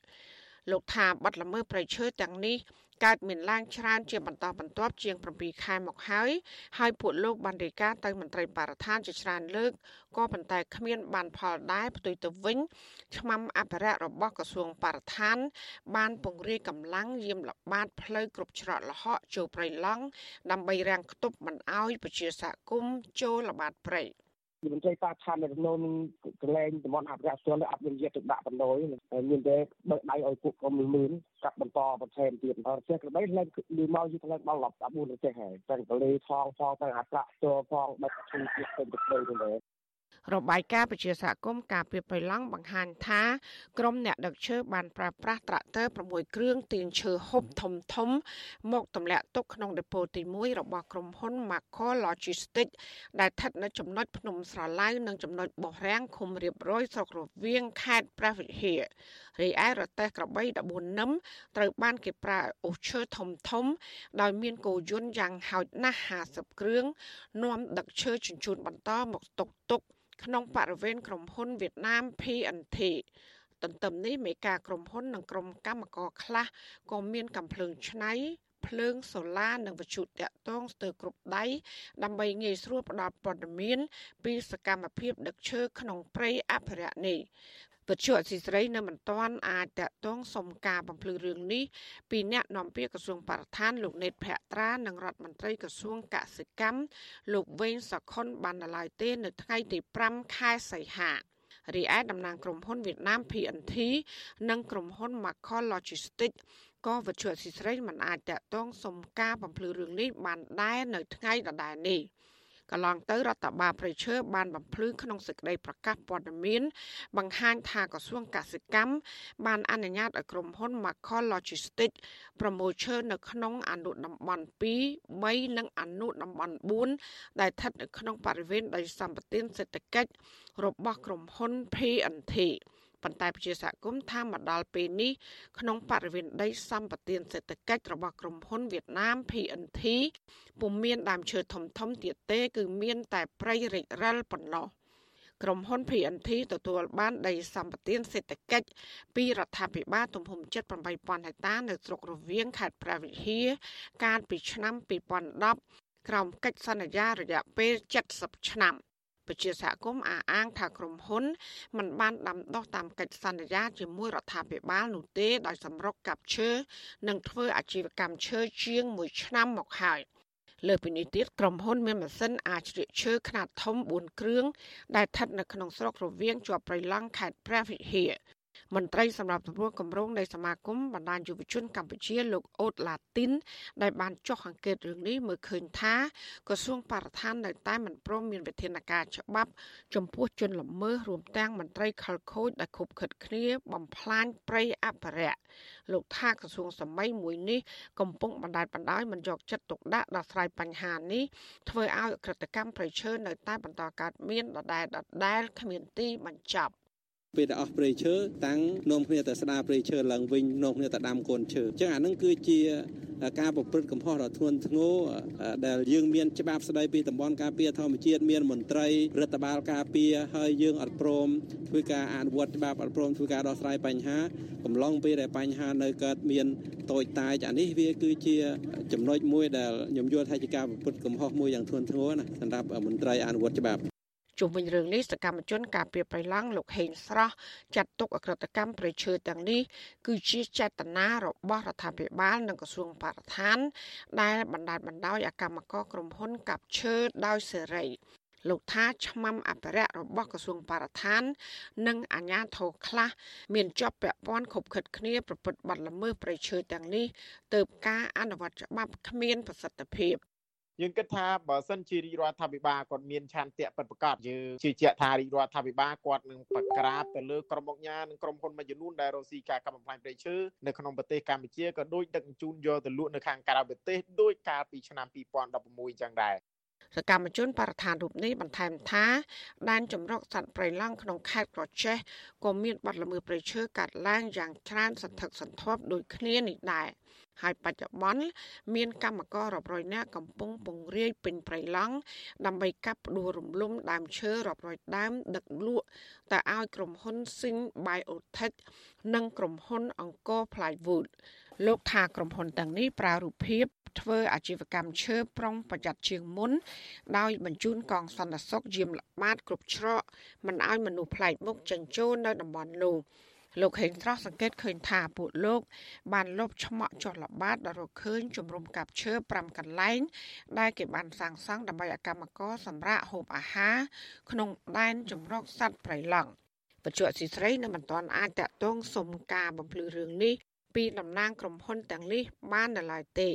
S4: លោកថាបាត់ល្មើសប្រៃឈើទាំងនេះ កើតមានឡើងច្រើនជាបន្តបន្ទាប់ជាង7ខែមកហើយហើយពួកលោកបានរាយការណ៍ទៅមន្ត្រីបរិស្ថានជាច្រើនលើកក៏ប៉ុន្តែគ្មានបានផលដែរផ្ទុយទៅវិញឆ្មាំអភិរក្សរបស់ក្រសួងបរិស្ថាន បានពង្រាយកម្លាំងយាមល្បាតផ្លូវគ្រប់ច្រកល្ហកចូលព្រៃឡង់ដើម្បីរាំងខ្ទប់មិនអោយប្រជាសហគមន៍ចូលល្បាតព្រៃ។
S20: មន្ត្រីបរិស្ថាននៅក្នុងនឹងកលែងតំបន់អភិរក្សជនអត់មានយកទៅដាក់បណ្ដោយមានតែបើកដៃឲ្យពួកក្រុមលឿនកាត់បន្តបន្ថែមទៀតអត់ចេះក្តីឡើងលឺមកយូរឡើងដល់10 14ចេះហើយទាំងកលេថងផងទាំងអត្រាចូលផងបាច់ឈឺទៀតទៅទៅទៅ
S4: រ បាយការណ៍ប្រជាសហគមន៍ការពីបៃឡង់បង្ហាញថាក្រុមអ្នកដឹកឈើបានប្រើប្រាស់ត្រាក់ទ័រ6គ្រឿងទាញឈើហូបធំធំ មកទម្លាក់ទុកក្នុងដេប៉ូទី1របស់ក្រុមហ៊ុន Macro Logistics ដែលស្ថិតនៅចំណុចភ្នំស្រឡៅនិងចំណុចបោះរាំងឃុំរៀបរយស្រុករវៀងខេត្តព្រះវិហាររីឯរទេះក្របី14នឹមត្រូវបានគេប្រើអូសឈើធំធំ ដោយមានគោយន្តយ៉ាងហោចណាស់50គ្រឿងនាំដឹកឈើជញ្ជូនបន្តមកស្តុកទុក ក្នុងបរិវេណក្រុមហ៊ុនវៀតណាម PNT ទន្ទឹមនេះមេការក្រុមហ៊ុននិងក្រុមកម្មករខ្លះក៏មានកំភ្លើងឆ្នៃភ្លើងសូឡានិងវិទ្យុតាក់ទងស្ទើរគ្រប់ដៃដើម្បីងាយស្រួលផ្ដល់ព័ត៌មាន ពីសកម្មភាពដឹកឈើក្នុងព្រៃអភិរក្សនេះ វិទ្យុអសីស្រីនៅមិនទាន់អាចតាក់ទងសុំការបំភ្លឺរឿងនេះពីអ្នកនាំពាក្យក្រសួងបរិស្ថានលោកណេតភក្ត្រានិងរដ្ឋមន្ត្រីក្រសួងកសិកម្មលោកវេងសខុនបាននៅឡើយទេ នៅថ្ងៃទី5ខែសីហារីឯតំណាងក្រុមហ៊ុនវៀតណាម PNT និងក្រុមហ៊ុន Macol Logistics ក៏វិទ្យុអសីស្រីមិនអាចតាក់ទងសុំការបំភ្លឺរឿងនេះបានដែរនៅថ្ងៃដដែលនេះ។ កន្លងទៅរដ្ឋបាលប្រៃឈើបានបំភ្លឺក្នុងសេចក្តីប្រកាសព័ត៌មាន បង្ហាញថាក្រសួងកសិកម្មបានអនុញ្ញាតឲ្យក្រុមហ៊ុន Macol Logistics ប្រមូលឈើនៅក្នុងអនុតំបន់2 3និងអនុតំបន់4ដែលស្ថិតនៅក្នុងបរិវេណដីសម្បត្តិសេដ្ឋកិច្ចរបស់ក្រុមហ៊ុន PNT ប៉ុន្តែប្រជាសហគមន៍ថាមកដល់ពេលនេះក្នុងបរិវេណដីសម្បត្តិសេដ្ឋកិច្ចរបស់ក្រុមហ៊ុនវៀតណាម PNT ពុំមានដើមឈើធំធំទៀតទេ គឺមានតែព្រៃរិចរិលប៉ុណ្ណោះក្រុមហ៊ុន PNT ទទួលបានដីសម្បត្តិសេដ្ឋកិច្ចពីរដ្ឋាភិបាលទំហំ78,000ហិកតានៅស្រុករវៀងខេត្តព្រះវិហារកាលពីឆ្នាំ2010ក្រោមកិច្ចសន្យារយៈពេល70ឆ្នាំ ប្រជាសហគមន៍អះអាងថាក្រុមហ៊ុនមិនបានដាំដុះតាមកិច្ចសន្យាជាមួយរដ្ឋាភិបាលនោះទេដោយសម្រុកកាប់ឈើនិងធ្វើអាជីវកម្មឈើជាង1ឆ្នាំមកហើយលើពីនេះទៀតក្រុមហ៊ុនមានម៉ាស៊ីនអាចជ្រៀកឈើខ្នាតធំ4គ្រឿងដែលស្ថិតនៅក្នុងស្រុករវៀងជាប់ព្រៃឡង់ខេត្តព្រះវិហារ មន្ត្រីសម្រាប់សម្រួលគម្រោងនៃសមាគមបណ្ដាញយុវជនកម្ពុជាលោកអូតឡាទីន ដែលបានចុះអង្កេតរឿងនេះមើលឃើញថាក្រសួងបរិស្ថាននៅតែមិនព្រមមានវិធានការច្បាប់ចំពោះជនល្មើសរួមទាំងមន្ត្រីខលខូចដែលខុបខិតគ្នាបំផ្លាញព្រៃអភិរក្សលោកថាក្រសួងសម័យមួយនេះកំពុងបណ្ដាលបណ្ដោយមិនយកចិត្តទុកដាក់ដោះស្រាយបញ្ហានេះធ្វើឲ្យអក្រិតកម្មប្រៃឈើនៅតែបន្តកើតមានដដែលដដែលគ្មានទីបញ្ចប់
S21: ពេលដែលអស់ព្រៃឈើតាំងនាំគ្នាទៅស្ដារព្រៃឈើឡើងវិញនាំគ្នាទៅដាំកូនឈើអញ្ចឹងអានឹងគឺជាការប្រព្រឹត្តកំហុសដ៏ធ្ងន់ធ្ងរដែលយើងមានច្បាប់ស្ដីពីតំបន់ការពារធម្មជាតិមានមន្ត្រីរដ្ឋបាលការពារហើយយើងអត់ព្រមធ្វើការអនុវត្តច្បាប់អត់ព្រមធ្វើការដោះស្រាយបញ្ហាកំឡុងពេលដែលបញ្ហានៅកើតមានតូចតាចអានេះវាគឺជាចំណុចមួយដែលខ្ញុំយល់ថាជាការប្រព្រឹត្តកំហុសមួយយ៉ាងធ្ងន់ធ្ងរណាសម្រាប់មន្ត្រីអនុវត្តច្បាប់
S4: ជុំវិញរឿងនេះសកម្មជនការពីប្រៃឡង់លោកហេងស្រស់ចាត់ទុកអក្រិតកម្មប្រៃឈើទាំងនេះគឺជាចេតនារបស់រដ្ឋាភិបាលនិងក្រសួងបរិស្ថាន ដែលបណ្ដាលបណ្ដោយអាកម្មករក្រុមហ៊ុនកាប់ឈើដោយសេរីលោកថាឆ្មាំអភិរក្សរបស់ក្រសួងបរិស្ថាន និងអាជ្ញាធរខ្លះមានជាប់ពាក់ព័ន្ធខົບខិតគ្នាប្រព្រឹត្តបទល្មើសព្រៃឈើទាំងនេះទៅការអនុវត្តច្បាប់គ្មានប្រសិទ្ធភាព
S22: យើងគិតថាបើសិនជារាជរដ្ឋាភិបាលគាត់មានឆន្ទៈពិតប្រាកដយើងជឿជាក់ថារាជរដ្ឋាភិបាលគាត់នឹងប្រក្រាបទៅលើក្រុមអង្គការនិងក្រុមហ៊ុនមួយចំនួនដែលរកស៊ីការកាប់បំផ្លាញព្រៃឈើនៅក្នុងប្រទេសកម្ពុជាក៏ដូចដឹកជញ្ជូនយកទៅលក់នៅខាងក្រៅប្រទេសដោយកាលពីឆ្នាំ2016អញ្ចឹងដែរ
S4: សកម្មជនបរិស្ថានរូបនេះបន្ថែមថាដែនចម្រុកសត្វព្រៃឡង់ក្នុងខេត្តក្រចេះក៏មានបាត់ល្មើសព្រៃឈើកាត់ឡើងយ៉ាងច្រើនសន្ធឹកសន្ធាប់ដូចគ្នានេះដែរ ហើយបច្ចុប្បន្នមានកម្មកររាប់រយនាក់កំពុងពង្រាយពេញព្រៃឡង់ដើម្បីកាប់ផ្ដួលរំលំដើមឈើរាប់រយដើមដឹកលក់ទៅឲ្យក្រុមហ៊ុន Sing Biotech និងក្រុមហ៊ុនអង្គរ Plywood លោកថាក្រុមហ៊ុនទាំងនេះប្រើរូបភាពធ្វើអាជីវកម្មឈើប្រុងប្រយ័ត្នជាងមុន ដោយបញ្ជូនកងសន្តិសុខយាមល្បាតគ្រប់ច្រកមិនឲ្យមនុស្សប្លែកមុខចិញ្ចោនៅតំបន់នោះ លោកហេងត្រោះសង្កេតឃើញថាពួកលោក បានលបឆ្មក់ចុះល្បាតដល់រកឃើញជំរំកាប់ឈើ5កន្លែង ដែលគេបានសាងសង់ដើម្បីឲ្យកម្មករសម្រាកហូបអាហារក្នុងដែនចម្រុកសត្វព្រៃឡង់បច្ចុប្បន្នស៊ីស្រីនៅមិនទាន់អាចតាក់ទងសុំការបំភ្លឺរឿងនេះពីតំណាងក្រុមហ៊ុនទាំងនេះបាននៅឡើយទេ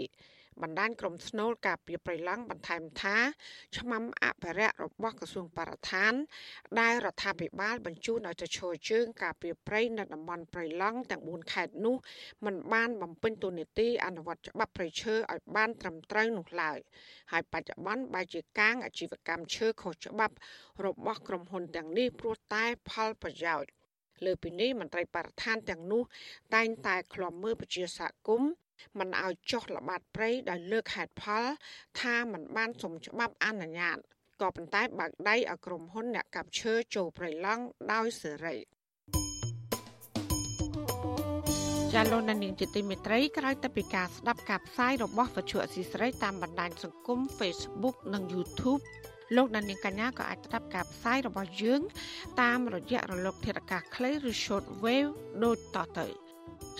S4: បណ្ដាញក្រុមស្នូលការពីប្រៃឡង់បន្ថែមថាឆ្មាំអភិរក្សរបស់ក្រសួងបរិស្ថាន ដែលរដ្ឋាភិបាលបញ្ជូនឲ្យទៅឈរជើងការពីប្រៃនៅតំបន់ប្រៃឡង់ទាំង4ខេត្តនោះมันបានបំពេញតួនាទីអនុវត្តច្បាប់ប្រៃឈើឲ្យបានត្រឹមត្រូវនោះឡើយហើយបច្ចុប្បន្នបែរជាកាងអាជីវកម្មឈើខុសច្បាប់របស់ក្រុមហ៊ុនទាំងនេះព្រោះតែផលប្រយោជន៍លើពីនេះមន្ត្រីបរិស្ថានទាំងនោះតែងតែឃ្លាំមើលប្រជាសហគមន៍ មិនឲ្យចុះល្បាតព្រៃដោយលើកហេតុផល ថាมันបានសុំច្បាប់អនុញ្ញាតក៏ប៉ុន្តែបើកដៃឲ្យក្រុមហ៊ុនអ្នកកាប់ឈើចូលព្រៃឡង់ដោយសេរីចាលោកនាងជាទីមេត្រីក្រោយទៅពីការស្ដាប់ការផ្សាយរបស់វិទ្យុអសីស្រីតាមបណ្ដាញសង្គម Facebook និង YouTube លោកដានៀងកញ្ញាក៏អាចស្ដាប់ការផ្សាយរបស់យើង តាមរយៈរលកធាតុអាកាសខ្លីឬ short wave ដូចតទៅ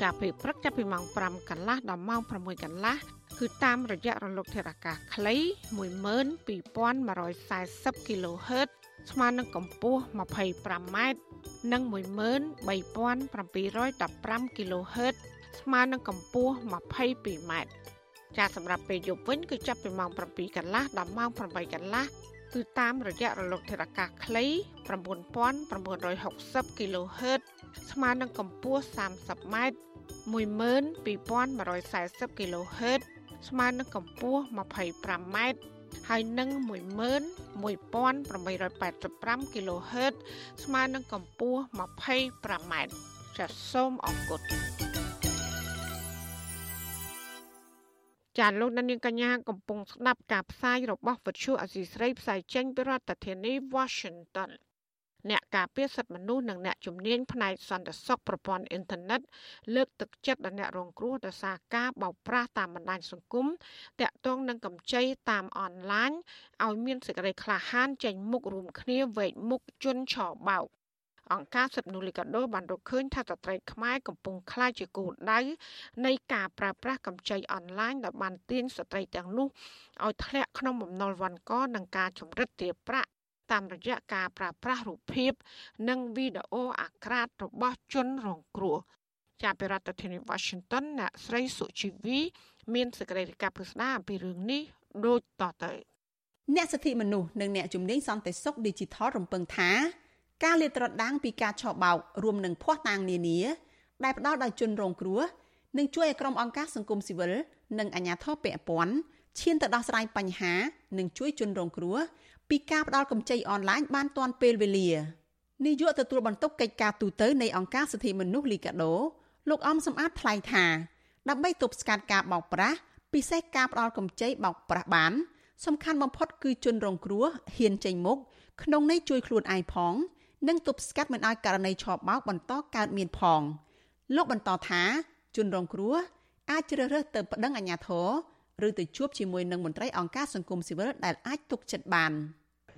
S4: ចាប់ពីព្រឹកចាប់ពីម៉ោង5កន្លះដល់ម៉ោង6កន្លះគឺតាមរយៈរលកធាតុអាកាសខ្លី12140 kHz ស្មើនឹងកម្ពស់ 25m និង13715 kHz ស្មើនឹងកម្ពស់ 22m ចាសម្រាប់ពេលយប់វិញគឺចាប់ពីម៉ោង7កន្លះដល់ម៉ោង8កន្លះ គឺតាមរយៈរលកធាតុអាកាសខ្លី9960 kHz ស្មើនឹងកម្ពស់ 30m 12140 kHz ស្មើនឹងកម្ពស់ 25m ហើយនឹង11885 kHz ស្មើនឹងកម្ពស់ 25m ចាសសូមអរគុណ ចាលោកនាងកញ្ញាកំពុងស្ដាប់ការផ្សាយរបស់វិទ្យុអសីស្រីផ្សាយចេញពីរដ្ឋធានី Washington អ្នកការពារសិទ្ធិមនុស្សនិងអ្នកជំនាញផ្នែកសន្តិសុខប្រព័ន្ធអ៊ីនធឺណិតលើកទឹកចិត្តដល់អ្នករងគ្រោះដោយសារការបោកប្រាស់តាមបណ្ដាញសង្គមតាក់ទងនឹងកម្ចីតាមអនឡាញឲ្យមានសេចក្តីក្លាហានចេញមុខរួមគ្នាវែកមុខជន់ឆបោក អង្គការសិទ្ធិមនុស្សលីកាដូបានរកឃើញថាស្ត្រីខ្មែរកំពុងខ្លាចជាគោលដៅនៃការប្រើប្រាស់កម្ចីអនឡាញដែលបានទាញស្ត្រីទាំងនោះឲ្យធ្លាក់ក្នុងបំណុលវ័នកនិងការចម្រិតទារប្រាក់តាមរយៈការប្រើប្រាស់រូបភាព និងវីដេអូអាក្រាតរបស់ជនរងគ្រោះចាប់ពីរដ្ឋធានី Washington អ្នកស្រីសុជីវី មានសេចក្តីរាយការណ៍ពិស្ដារអំពីរឿងនេះដូចតទៅ
S23: អ្នកសិទ្ធិមនុស្សនិងអ្នកជំនាញសន្តិសុខ Digital រំពឹងថា ការលាតត្រដាងពីការឆោបោករួមនឹងភ័ស្តុតាងនានាដែលផ្ដល់ដោយជនរងគ្រោះនឹងជួយឲ្យក្រុមអង្គការសង្គមស៊ីវិលនិងអាជ្ញាធរពាក់ព័ន្ធឈានទៅដោះស្រាយបញ្ហានិងជួយជនរងគ្រោះពីការផ្ដល់កម្ចីអនឡាញបានទាន់ពេលវេលានាយកទទួលបន្ទុកកិច្ចការទូតនៃអង្គការសិទ្ធិមនុស្សលីកាដូលោកអំសំអាតថ្លែងថាដើម្បីទប់ស្កាត់ការបោកប្រាស់ពិសេសការផ្ដល់កម្ចីបោកប្រាស់បាន សំខាន់បំផុតគឺជនរងគ្រោះហ៊ានចេញមុខក្នុងន័យជួយខ្លួនឯងផង និងទប់ស្កាត់មិនឲ្យករណីឆបោកបន្តកើតមានផង លោកបន្តថាជនរងគ្រោះអាចជ្រើសរើសទៅប្តឹងអាជ្ញាធរឬទៅជួបជាមួយនឹងមន្ត្រីអង្គការសង្គមស៊ីវិលដែលអាចទុកចិត្តបាន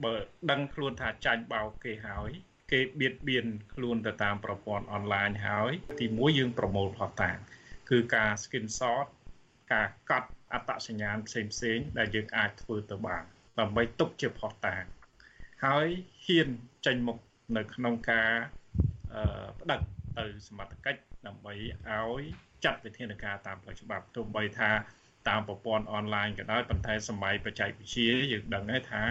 S24: បើដឹងខ្លួនថាចាញ់បោកគេហើយគេបៀតបៀនខ្លួនទៅតាមប្រព័ន្ធអនឡាញហើយ ទីមួយយើងប្រមូលផុសតាងគឺការ screenshot ការកត់អត្តសញ្ញាណផ្សេងផ្សេងដែលយើងអាចធ្វើទៅបានដើម្បីទុកជាផុសតាងហើយហ៊ានចេញមុខ នៅក្នុងការផ្ដឹកទៅសមត្ថកិច្ចដើម្បីឲ្យចាត់វិធានការតាមផ្លូវច្បាប់ទោះបីថាតាមប្រព័ន្ធអនឡាញក៏ដោយប៉ុន្តែសម័យបច្ចេកវិទ្យាយើងដឹងហើយថា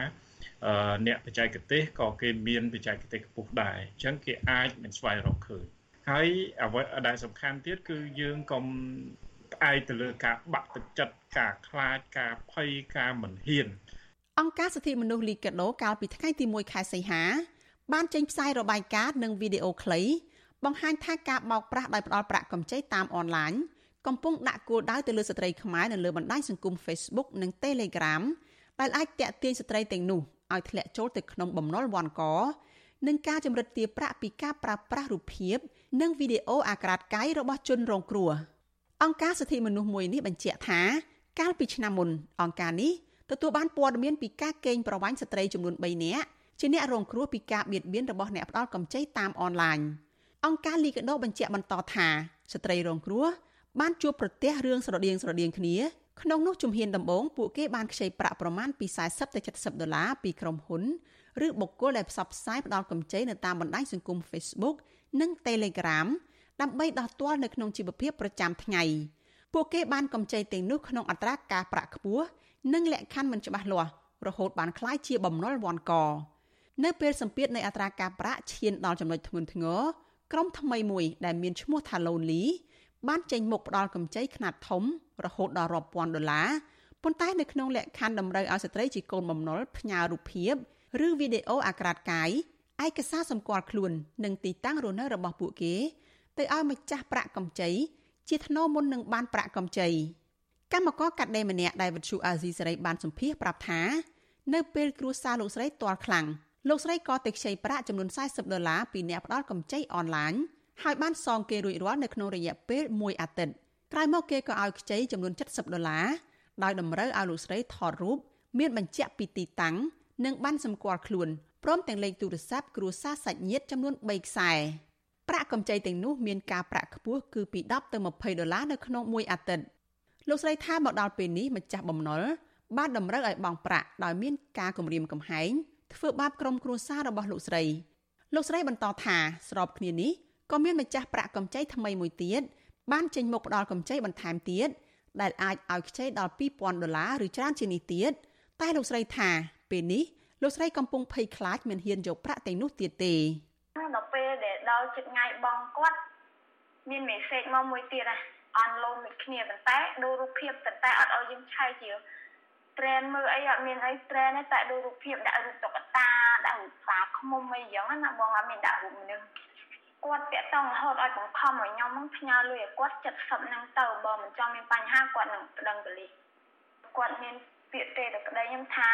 S24: អ្នកបច្ចេកទេសក៏គេមានបច្ចេកទេសខ្ពស់ដែរអញ្ចឹងគេអាចនឹងស្វែងរកឃើញហើយអ្វីដែលសំខាន់ទៀតគឺយើងកុំផ្អែកទៅលើការបាក់ទឹកចិត្តការខ្លាចការភ័យការមិនហ៊ាន
S23: អង្គការសិទ្ធិមនុស្សលីកាដូកាលពីថ្ងៃទី1ខែសីហា បានចេញផ្សាយរបាយការណ៍និងវីដេអូខ្លី បង្ហាញថាការបោកប្រាស់ដោយផ្ដាល់ប្រាក់កម្ចីតាមអនឡាញកំពុងដាក់គោលដៅទៅលើស្ត្រីខ្មែរនៅលើបណ្ដាញសង្គម Facebook និង Telegram ដែលអាចតាក់ទាញស្ត្រីទាំងនោះឲ្យធ្លាក់ចូលទៅក្នុងបំណុលវ័នកនិងការចម្រិតទារប្រាក់ពីការប្រើប្រាស់រូបភាព និងវីដេអូអាក្រាតកាយរបស់ជនរងគ្រោះអង្គការសិទ្ធិមនុស្សមួយនេះបញ្ជាក់ថា កាលពីឆ្នាំមុនអង្គការនេះទទួលបានព័ត៌មានពីការកេងប្រវ័ញ្ចស្ត្រីចំនួន3នាក់ ជាអ្នករងគ្រោះពីការបៀតបៀនរបស់អ្នកផ្ដល់កម្ចីតាមអនឡាញអង្គការ Liga do បញ្ជាក់បន្តថាស្ត្រីរងគ្រោះបានជួបប្រទះរឿងស្រដៀងស្រដៀងគ្នាក្នុងនោះជំហានដំបូងពួកគេបានខ្ចីប្រាក់ប្រមាណពី40ទៅ70ដុល្លារពីក្រុមហ៊ុនឬបុគ្គលដែលផ្សព្វផ្សាយផ្ដល់កម្ចីនៅតាមបណ្ដាញសង្គម Facebook និង Telegram ដើម្បីដោះទាល់នៅក្នុងជីវភាពប្រចាំថ្ងៃពួកគេបានកម្ចីទាំងនោះក្នុងអត្រាការប្រាក់ខ្ពស់និងលក្ខខណ្ឌមិនច្បាស់លាស់រហូតបានក្លាយជាបំណុលវាន់ក នៅពេលសម្ពាធនៃអត្រាការប្រាក់ឈានដល់ចំណុចធ្ងន់ធ្ងរក្រុមថ្មីមួយដែលមានឈ្មោះថា Lonely បានចេញមុខផ្ដល់កម្ចីខ្នាតធំរហូតដល់រាប់ពាន់ដុល្លារប៉ុន្តែនៅក្នុងលក្ខខណ្ឌតម្រូវឲ្យស្ត្រីជាកូនបំណុលផ្ញើរូបភាពឬវីដេអូអាក្រាតកាយឯកសារសម្គាល់ខ្លួននិងទីតាំងរស់នៅរបស់ពួកគេ ទៅឲ្យម្ចាស់ប្រាក់កម្ចីជាថ្នូរមុននឹងបានប្រាក់កម្ចីកម្មករកាត់ដេរម្នាក់ដែលវិទ្យុអាស៊ីសេរីបានសម្ភាសប្រាប់ថា នៅពេលគ្រួសារលោកស្រីទាល់ខ្លាំង លោកស្រីក៏ទៅខ្ចីប្រាក់ចំនួន40ដុល្លារពីអ្នកផ្ដល់កម្ចីអនឡាញហើយបានសងគេរួចរាល់នៅក្នុងរយៈពេល1អាទិត្យក្រោយមកគេក៏ឲ្យខ្ចីចំនួន70ដុល្លារដោយតម្រូវឲ្យលោកស្រីថតរូបមានបញ្ជាក់ពីទីតាំងនិងបានសម្គាល់ខ្លួនព្រមទាំងលេខទូរស័ព្ទគ្រួសារសាច់ញាតិចំនួន3ខ្សែប្រាក់កម្ចីទាំងនោះមានការប្រាក់ខ្ពស់គឺពី10ទៅ20ដុល្លារនៅក្នុងមួយអាទិត្យលោកស្រីថាមកដល់ពេលនេះម្ចាស់បំណុលបានតម្រូវឲ្យបង់ប្រាក់ដោយមានការគំរាមកំហែង ធ្វើបាបក្រុមគ្រួសាររបស់លោកស្រីលោកស្រីបន្តថាស្របគ្នានេះក៏មានម្ចាស់ប្រាក់កម្ចីថ្មីមួយទៀតបានចេញមុខផ្ដល់កម្ចីបន្ថែមទៀតដែលអាចឲ្យខ្ចីដល់2000ដុល្លារឬច្រើនជាងនេះទៀតតែលោកស្រីថាពេលនេះលោកស្រីកំពុងភ័យខ្លាចមិនហ៊ានយកប្រាក់ទាំងនោះទៀតទេ
S25: ដល់ពេលដែលដល់ជិតថ្ងៃបងគាត់មានមេសេចមកមួយទៀតណាអនឡូនមួយគ្នាប៉ុន្តែ ដូររូបភាពប៉ុន្តែអត់ឲ្យយើងឆែកជា trend មើលអីអត់មានអី trend ទេតែដូររូបភាពដាក់រូបតុក្កតាដាក់រូបផ្កាឃុំអីចឹងណាបងអត់មានដាក់រូបមនុស្សគាត់តាក់តងរហូតឲ្យបង្ខំឲ្យខ្ញុំហ្នឹងផ្ញើលុយឲ្យគាត់70ហ្នឹងទៅបើមិនចង់មានបញ្ហាគាត់នឹងប្តឹងប៉ូលីសគាត់មានពាក្យទេទៅប្តីខ្ញុំថា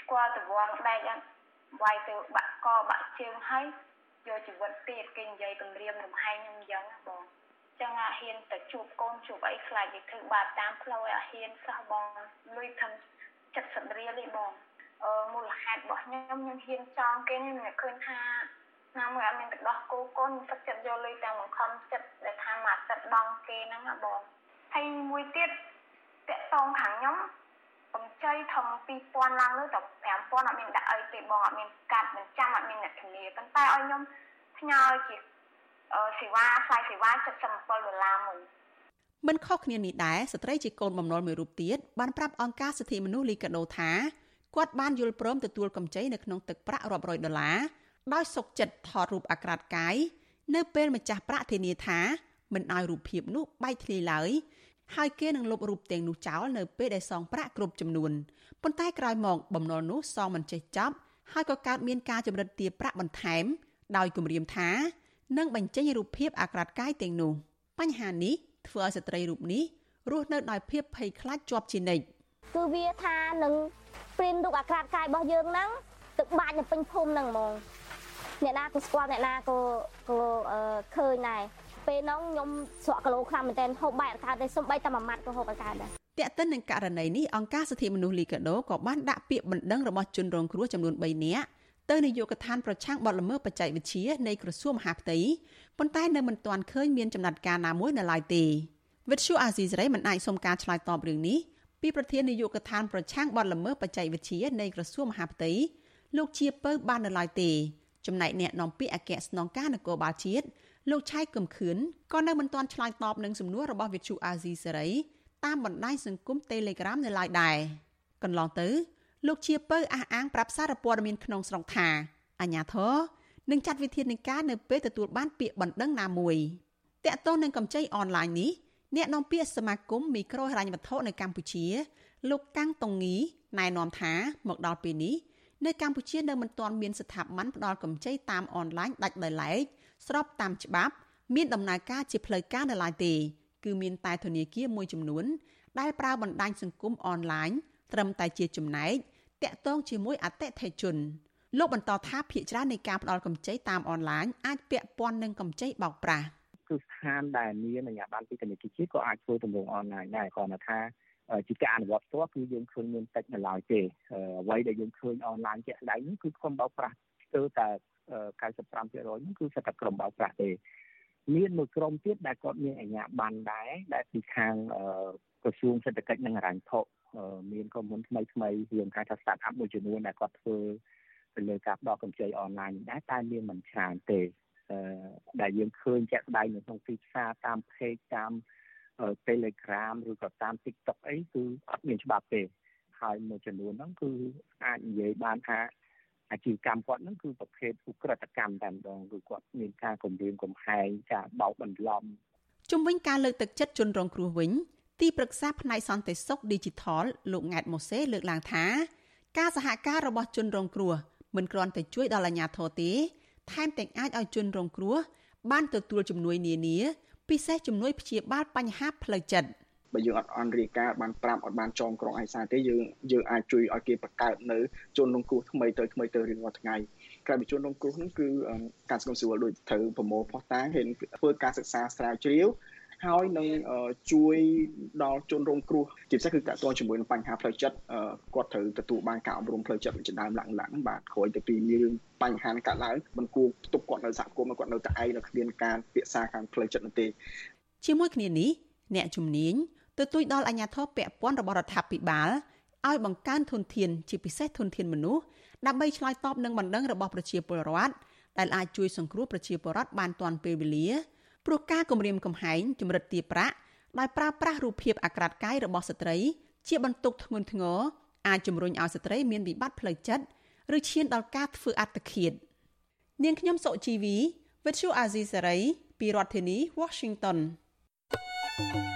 S25: ស្គាល់តវងដែកវាយទៅបាក់កបាក់ជើងហើយយកជីវិតទៀតគេនិយាយគម្រាមរំហែងខ្ញុំអញ្ចឹងបង ចឹងអាហ៊ានទៅជួបកូនជួបអីខ្លាចគេធ្វើបាបតាមផ្លូវអាហ៊ានសោះបងលុយធ្វើ70រៀលទេបងអឺមូលហេតុរបស់ខ្ញុំខ្ញុំហ៊ានចង់គេនេះមិនឃើញថាណាមួយអត់មានទឹកដោះគោកូនទឹកចិត្តយកលុយទាំងបង្ខំចិត្តដែលថាមកចិត្តបងគេហ្នឹងណាបងហើយមួយទៀតតកតងខាងខ្ញុំកម្ចីធំ2000ឡើងលើតែ5000អត់មានដាក់អីទេបងអត់មានកាត់មិនចាំអត់មានអ្នកធានាប៉ុន្តែឲ្យខ្ញុំផ្ញើជា សេវាខ្សែសេវា77ដុល្លារមួយ
S23: មិនខុសគ្នានេះដែរស្ត្រីជាកូនបំណុលមួយរូបទៀតបានប្រាប់អង្គការសិទ្ធិមនុស្សលីកាដូថាគាត់បានយល់ព្រមទទួលកម្ចីនៅក្នុងទឹកប្រាក់រាប់រយដុល្លារដោយសុកចិត្តថតរូបអាក្រាតកាយនៅពេលម្ចាស់ប្រាក់ធានាថាមិនឲ្យរូបភាពនោះបែកធ្លាយឡើយហើយគេនឹងលុបរូបទាំងនោះចោលនៅពេលដែលសងប្រាក់គ្រប់ចំនួនប៉ុន្តែក្រោយមកបំណុលនោះសងមិនចេះចប់ហើយក៏កើតមានការចម្រិតទារប្រាក់បន្ថែមដោយគម្រាមថា នឹងបញ្ចេញរូបភាពអាក្រាតកាយទាំងនោះបញ្ហានេះធ្វើឲ្យស្ត្រីរូបនេះរស់នៅដោយភាពភ័យខ្លាចជាប់ជានិច្ច
S26: គឺវាថានឹងព្រីនរូបអាក្រាតកាយរបស់យើងហ្នឹងទឹកបាច់នៅពេញភូមិហ្នឹងហ្មងអ្នកណាក៏ស្គាល់អ្នកណាក៏ក៏ឃើញដែរពេលហ្នឹងខ្ញុំស្រក់គីឡូខ្លាំងមែនទែនហូបបាយអត់កើតទេសំបីតែមួយម៉ាត់ក៏ហូបអត់កើតដែរ
S23: តែកតិននឹងករណីនេះអង្គការសិទ្ធិមនុស្សលីកាដូក៏បានដាក់ពាក្យបណ្ដឹងរបស់ជនរងគ្រោះចំនួន3នាក់ ទៅនាយកដ្ឋានប្រឆាំងបទល្មើសបច្ចេកវិទ្យានៃក្រសួងមហាផ្ទៃប៉ុន្តែនៅមិនទាន់ឃើញមានចំណាត់ការណាមួយនៅឡើយទេវិទ្យុអាស៊ីសេរីមិនអាចសុំការឆ្លើយតបរឿងនេះពីប្រធាននាយកដ្ឋានប្រឆាំងបទល្មើសបច្ចេកវិទ្យានៃក្រសួងមហាផ្ទៃលោកជាពៅបាននៅឡើយទេចំណែកអ្នកនាំពាក្យអគ្គស្នងការនគរបាលជាតិលោកឆៃកឹមខឿនក៏នៅមិនទាន់ឆ្លើយតបនឹងសំណួររបស់វិទ្យុអាស៊ីសេរីតាមបណ្ដាញសង្គម Telegram នៅឡើយដែរកន្លងទៅ លោកជាពៅអះអាងប្រាប់សារព័ត៌មានក្នុងស្រុកថាអញ្ញាធរនឹងចាត់វិធានការនៅពេលទទួលបានពាក្យបណ្ដឹងណាមួយតកតងនឹងកម្ចីអនឡាញនេះអ្នកនាំពាក្យសមាគមមីក្រូហិរញ្ញវត្ថុនៅកម្ពុជា លោកកាំងតុងងីណែនាំថាមកដល់ពេលនេះនៅកម្ពុជានៅមិនទាន់មានស្ថាប័នផ្ដល់កម្ចីតាមអនឡាញដាច់ដោយឡែកស្របតាមច្បាប់ មានដំណើរការជាផ្លូវការនៅឡើយទេ គឺមានតែធនាគារមួយចំនួន ដែលប្រើបណ្ដាញសង្គមអនឡាញត្រឹមតែជាចំណែក តាក់ទងជាមួយអតិថិជនលោកបន្តថាភាគច្រើននៃការផ្ដល់កម្ចីតាមអនឡាញអាចពាក់ព័ន្ធនឹងកម្ចីបោកប្រាស់
S20: គឺស្ថានដែលមានអាជ្ញាប័ណ្ណពីធនាគារជាតិក៏អាចធ្វើទម្រង់អនឡាញដែរគ្រាន់តែថាជាការអនុវត្តផ្ទាល់គឺយើងឃើញមានតិចនៅឡើយទេអ្វីដែលយើងឃើញអនឡាញជាក់ស្ដែងនេះគឺក្រុមបោកប្រាស់ស្ទើរតែ95%នេះគឺសិតតែក្រុមបោកប្រាស់ទេមានមួយក្រុមទៀតដែលគាត់មានអាជ្ញាប័ណ្ណដែរដែលពីខាងក្រសួងសេដ្ឋកិច្ចនិងហិរញ្ញវត្ថុមានក្រុមហ៊ុនថ្មីថ្មីរឿងការថា start up មួយចំនួនដែលគាត់ធ្វើទៅលើការផ្ដល់កម្ចីអនឡាញដែរតែមានមិនច្រើនទេដែលយើងឃើញជាក់ស្ដែងនៅក្នុងទីផ្សារតាម page តាម Telegram ឬក៏តាម TikTok អីគឺអត់មានច្បាប់ទេហើយមួយចំនួនហ្នឹងគឺអាចនិយាយបានថាអាជីវកម្មគាត់ហ្នឹងគឺប្រភេទឧក្រិដ្ឋកម្មតែម្ដងគឺគាត់មានការគំរាមកំហែងការបោកបន្លំ
S23: ជំវិញការលើកទឹកចិត្តជនរងគ្រោះវិញ ទីប្រឹក្សាផ្នែកសន្តិសុខ Digital លោកង៉ែតម៉ូសេលើកឡើងថា ការសហការរបស់ជនរងគ្រោះមិនគ្រាន់តែជួយដល់អាជ្ញាធរទេ ថែមទាំងអាចឲ្យជនរងគ្រោះបានទទួលជំនួយនានា ពិសេសជំនួយព្យាបាលបញ្ហាផ្លូវចិត្ត
S27: បើយើងអត់អន់រាយការណ៍បានប្រាប់អត់បានចងក្រងឯកសារទេយើងយើងអាចជួយឲ្យគេបង្កើតនៅជនរងគ្រោះថ្មីទៅថ្មីទៅរៀងរាល់ថ្ងៃក្រៅពីជនរងគ្រោះនោះគឺការសង្គមស៊ីវិលដូចត្រូវប្រមូលផុសតាងហើយធ្វើការសិក្សាស្រាវជ្រាវ ហើយនឹងជួយដល់ជនរងគ្រោះជាពិសេសគឺតកតងជាមួយនឹងបញ្ហាផ្លូវចិត្តគាត់ត្រូវទទួលបានការអប់រំផ្លូវចិត្តជាដើមឡើងឡើងបាទក្រោយទៅពីមានរឿងបញ្ហាកើតឡើងមិនគួរផ្ទុកគាត់នៅសហគមន៍គាត់នៅតែឯងនៅគ្មានការពិភាក្សាខាងផ្លូវចិត្តនោះទេ
S23: ជាមួយគ្នានេះអ្នកជំនាញទទូចដល់អាជ្ញាធរពាក់ព័ន្ធរបស់រដ្ឋាភិបាលឲ្យបង្កើនធនធានជាពិសេសធនធានមនុស្សដើម្បីឆ្លើយតបនឹងបណ្ដឹងរបស់ប្រជាពលរដ្ឋដែលអាចជួយសង្គ្រោះប្រជាពលរដ្ឋបានទាន់ពេលវេលា ព្រោះការគំរាមកំហែងជំរិតទារប្រាក់ដោយប្រើប្រាស់រូបភាពអាក្រាតកាយរបស់ស្ត្រី ជាបន្ទុកធ្ងន់ធ្ងរអាចជំរុញឲ្យស្ត្រីមានវិបត្តិផ្លូវចិត្តឬឈានដល់ការធ្វើអត្តឃាតនាងខ្ញុំសុជីវី Virtual Azizi Saray ពីរដ្ឋធានី Washington thank you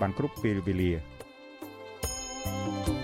S27: បានគ្រប់ពេលវេលា thank you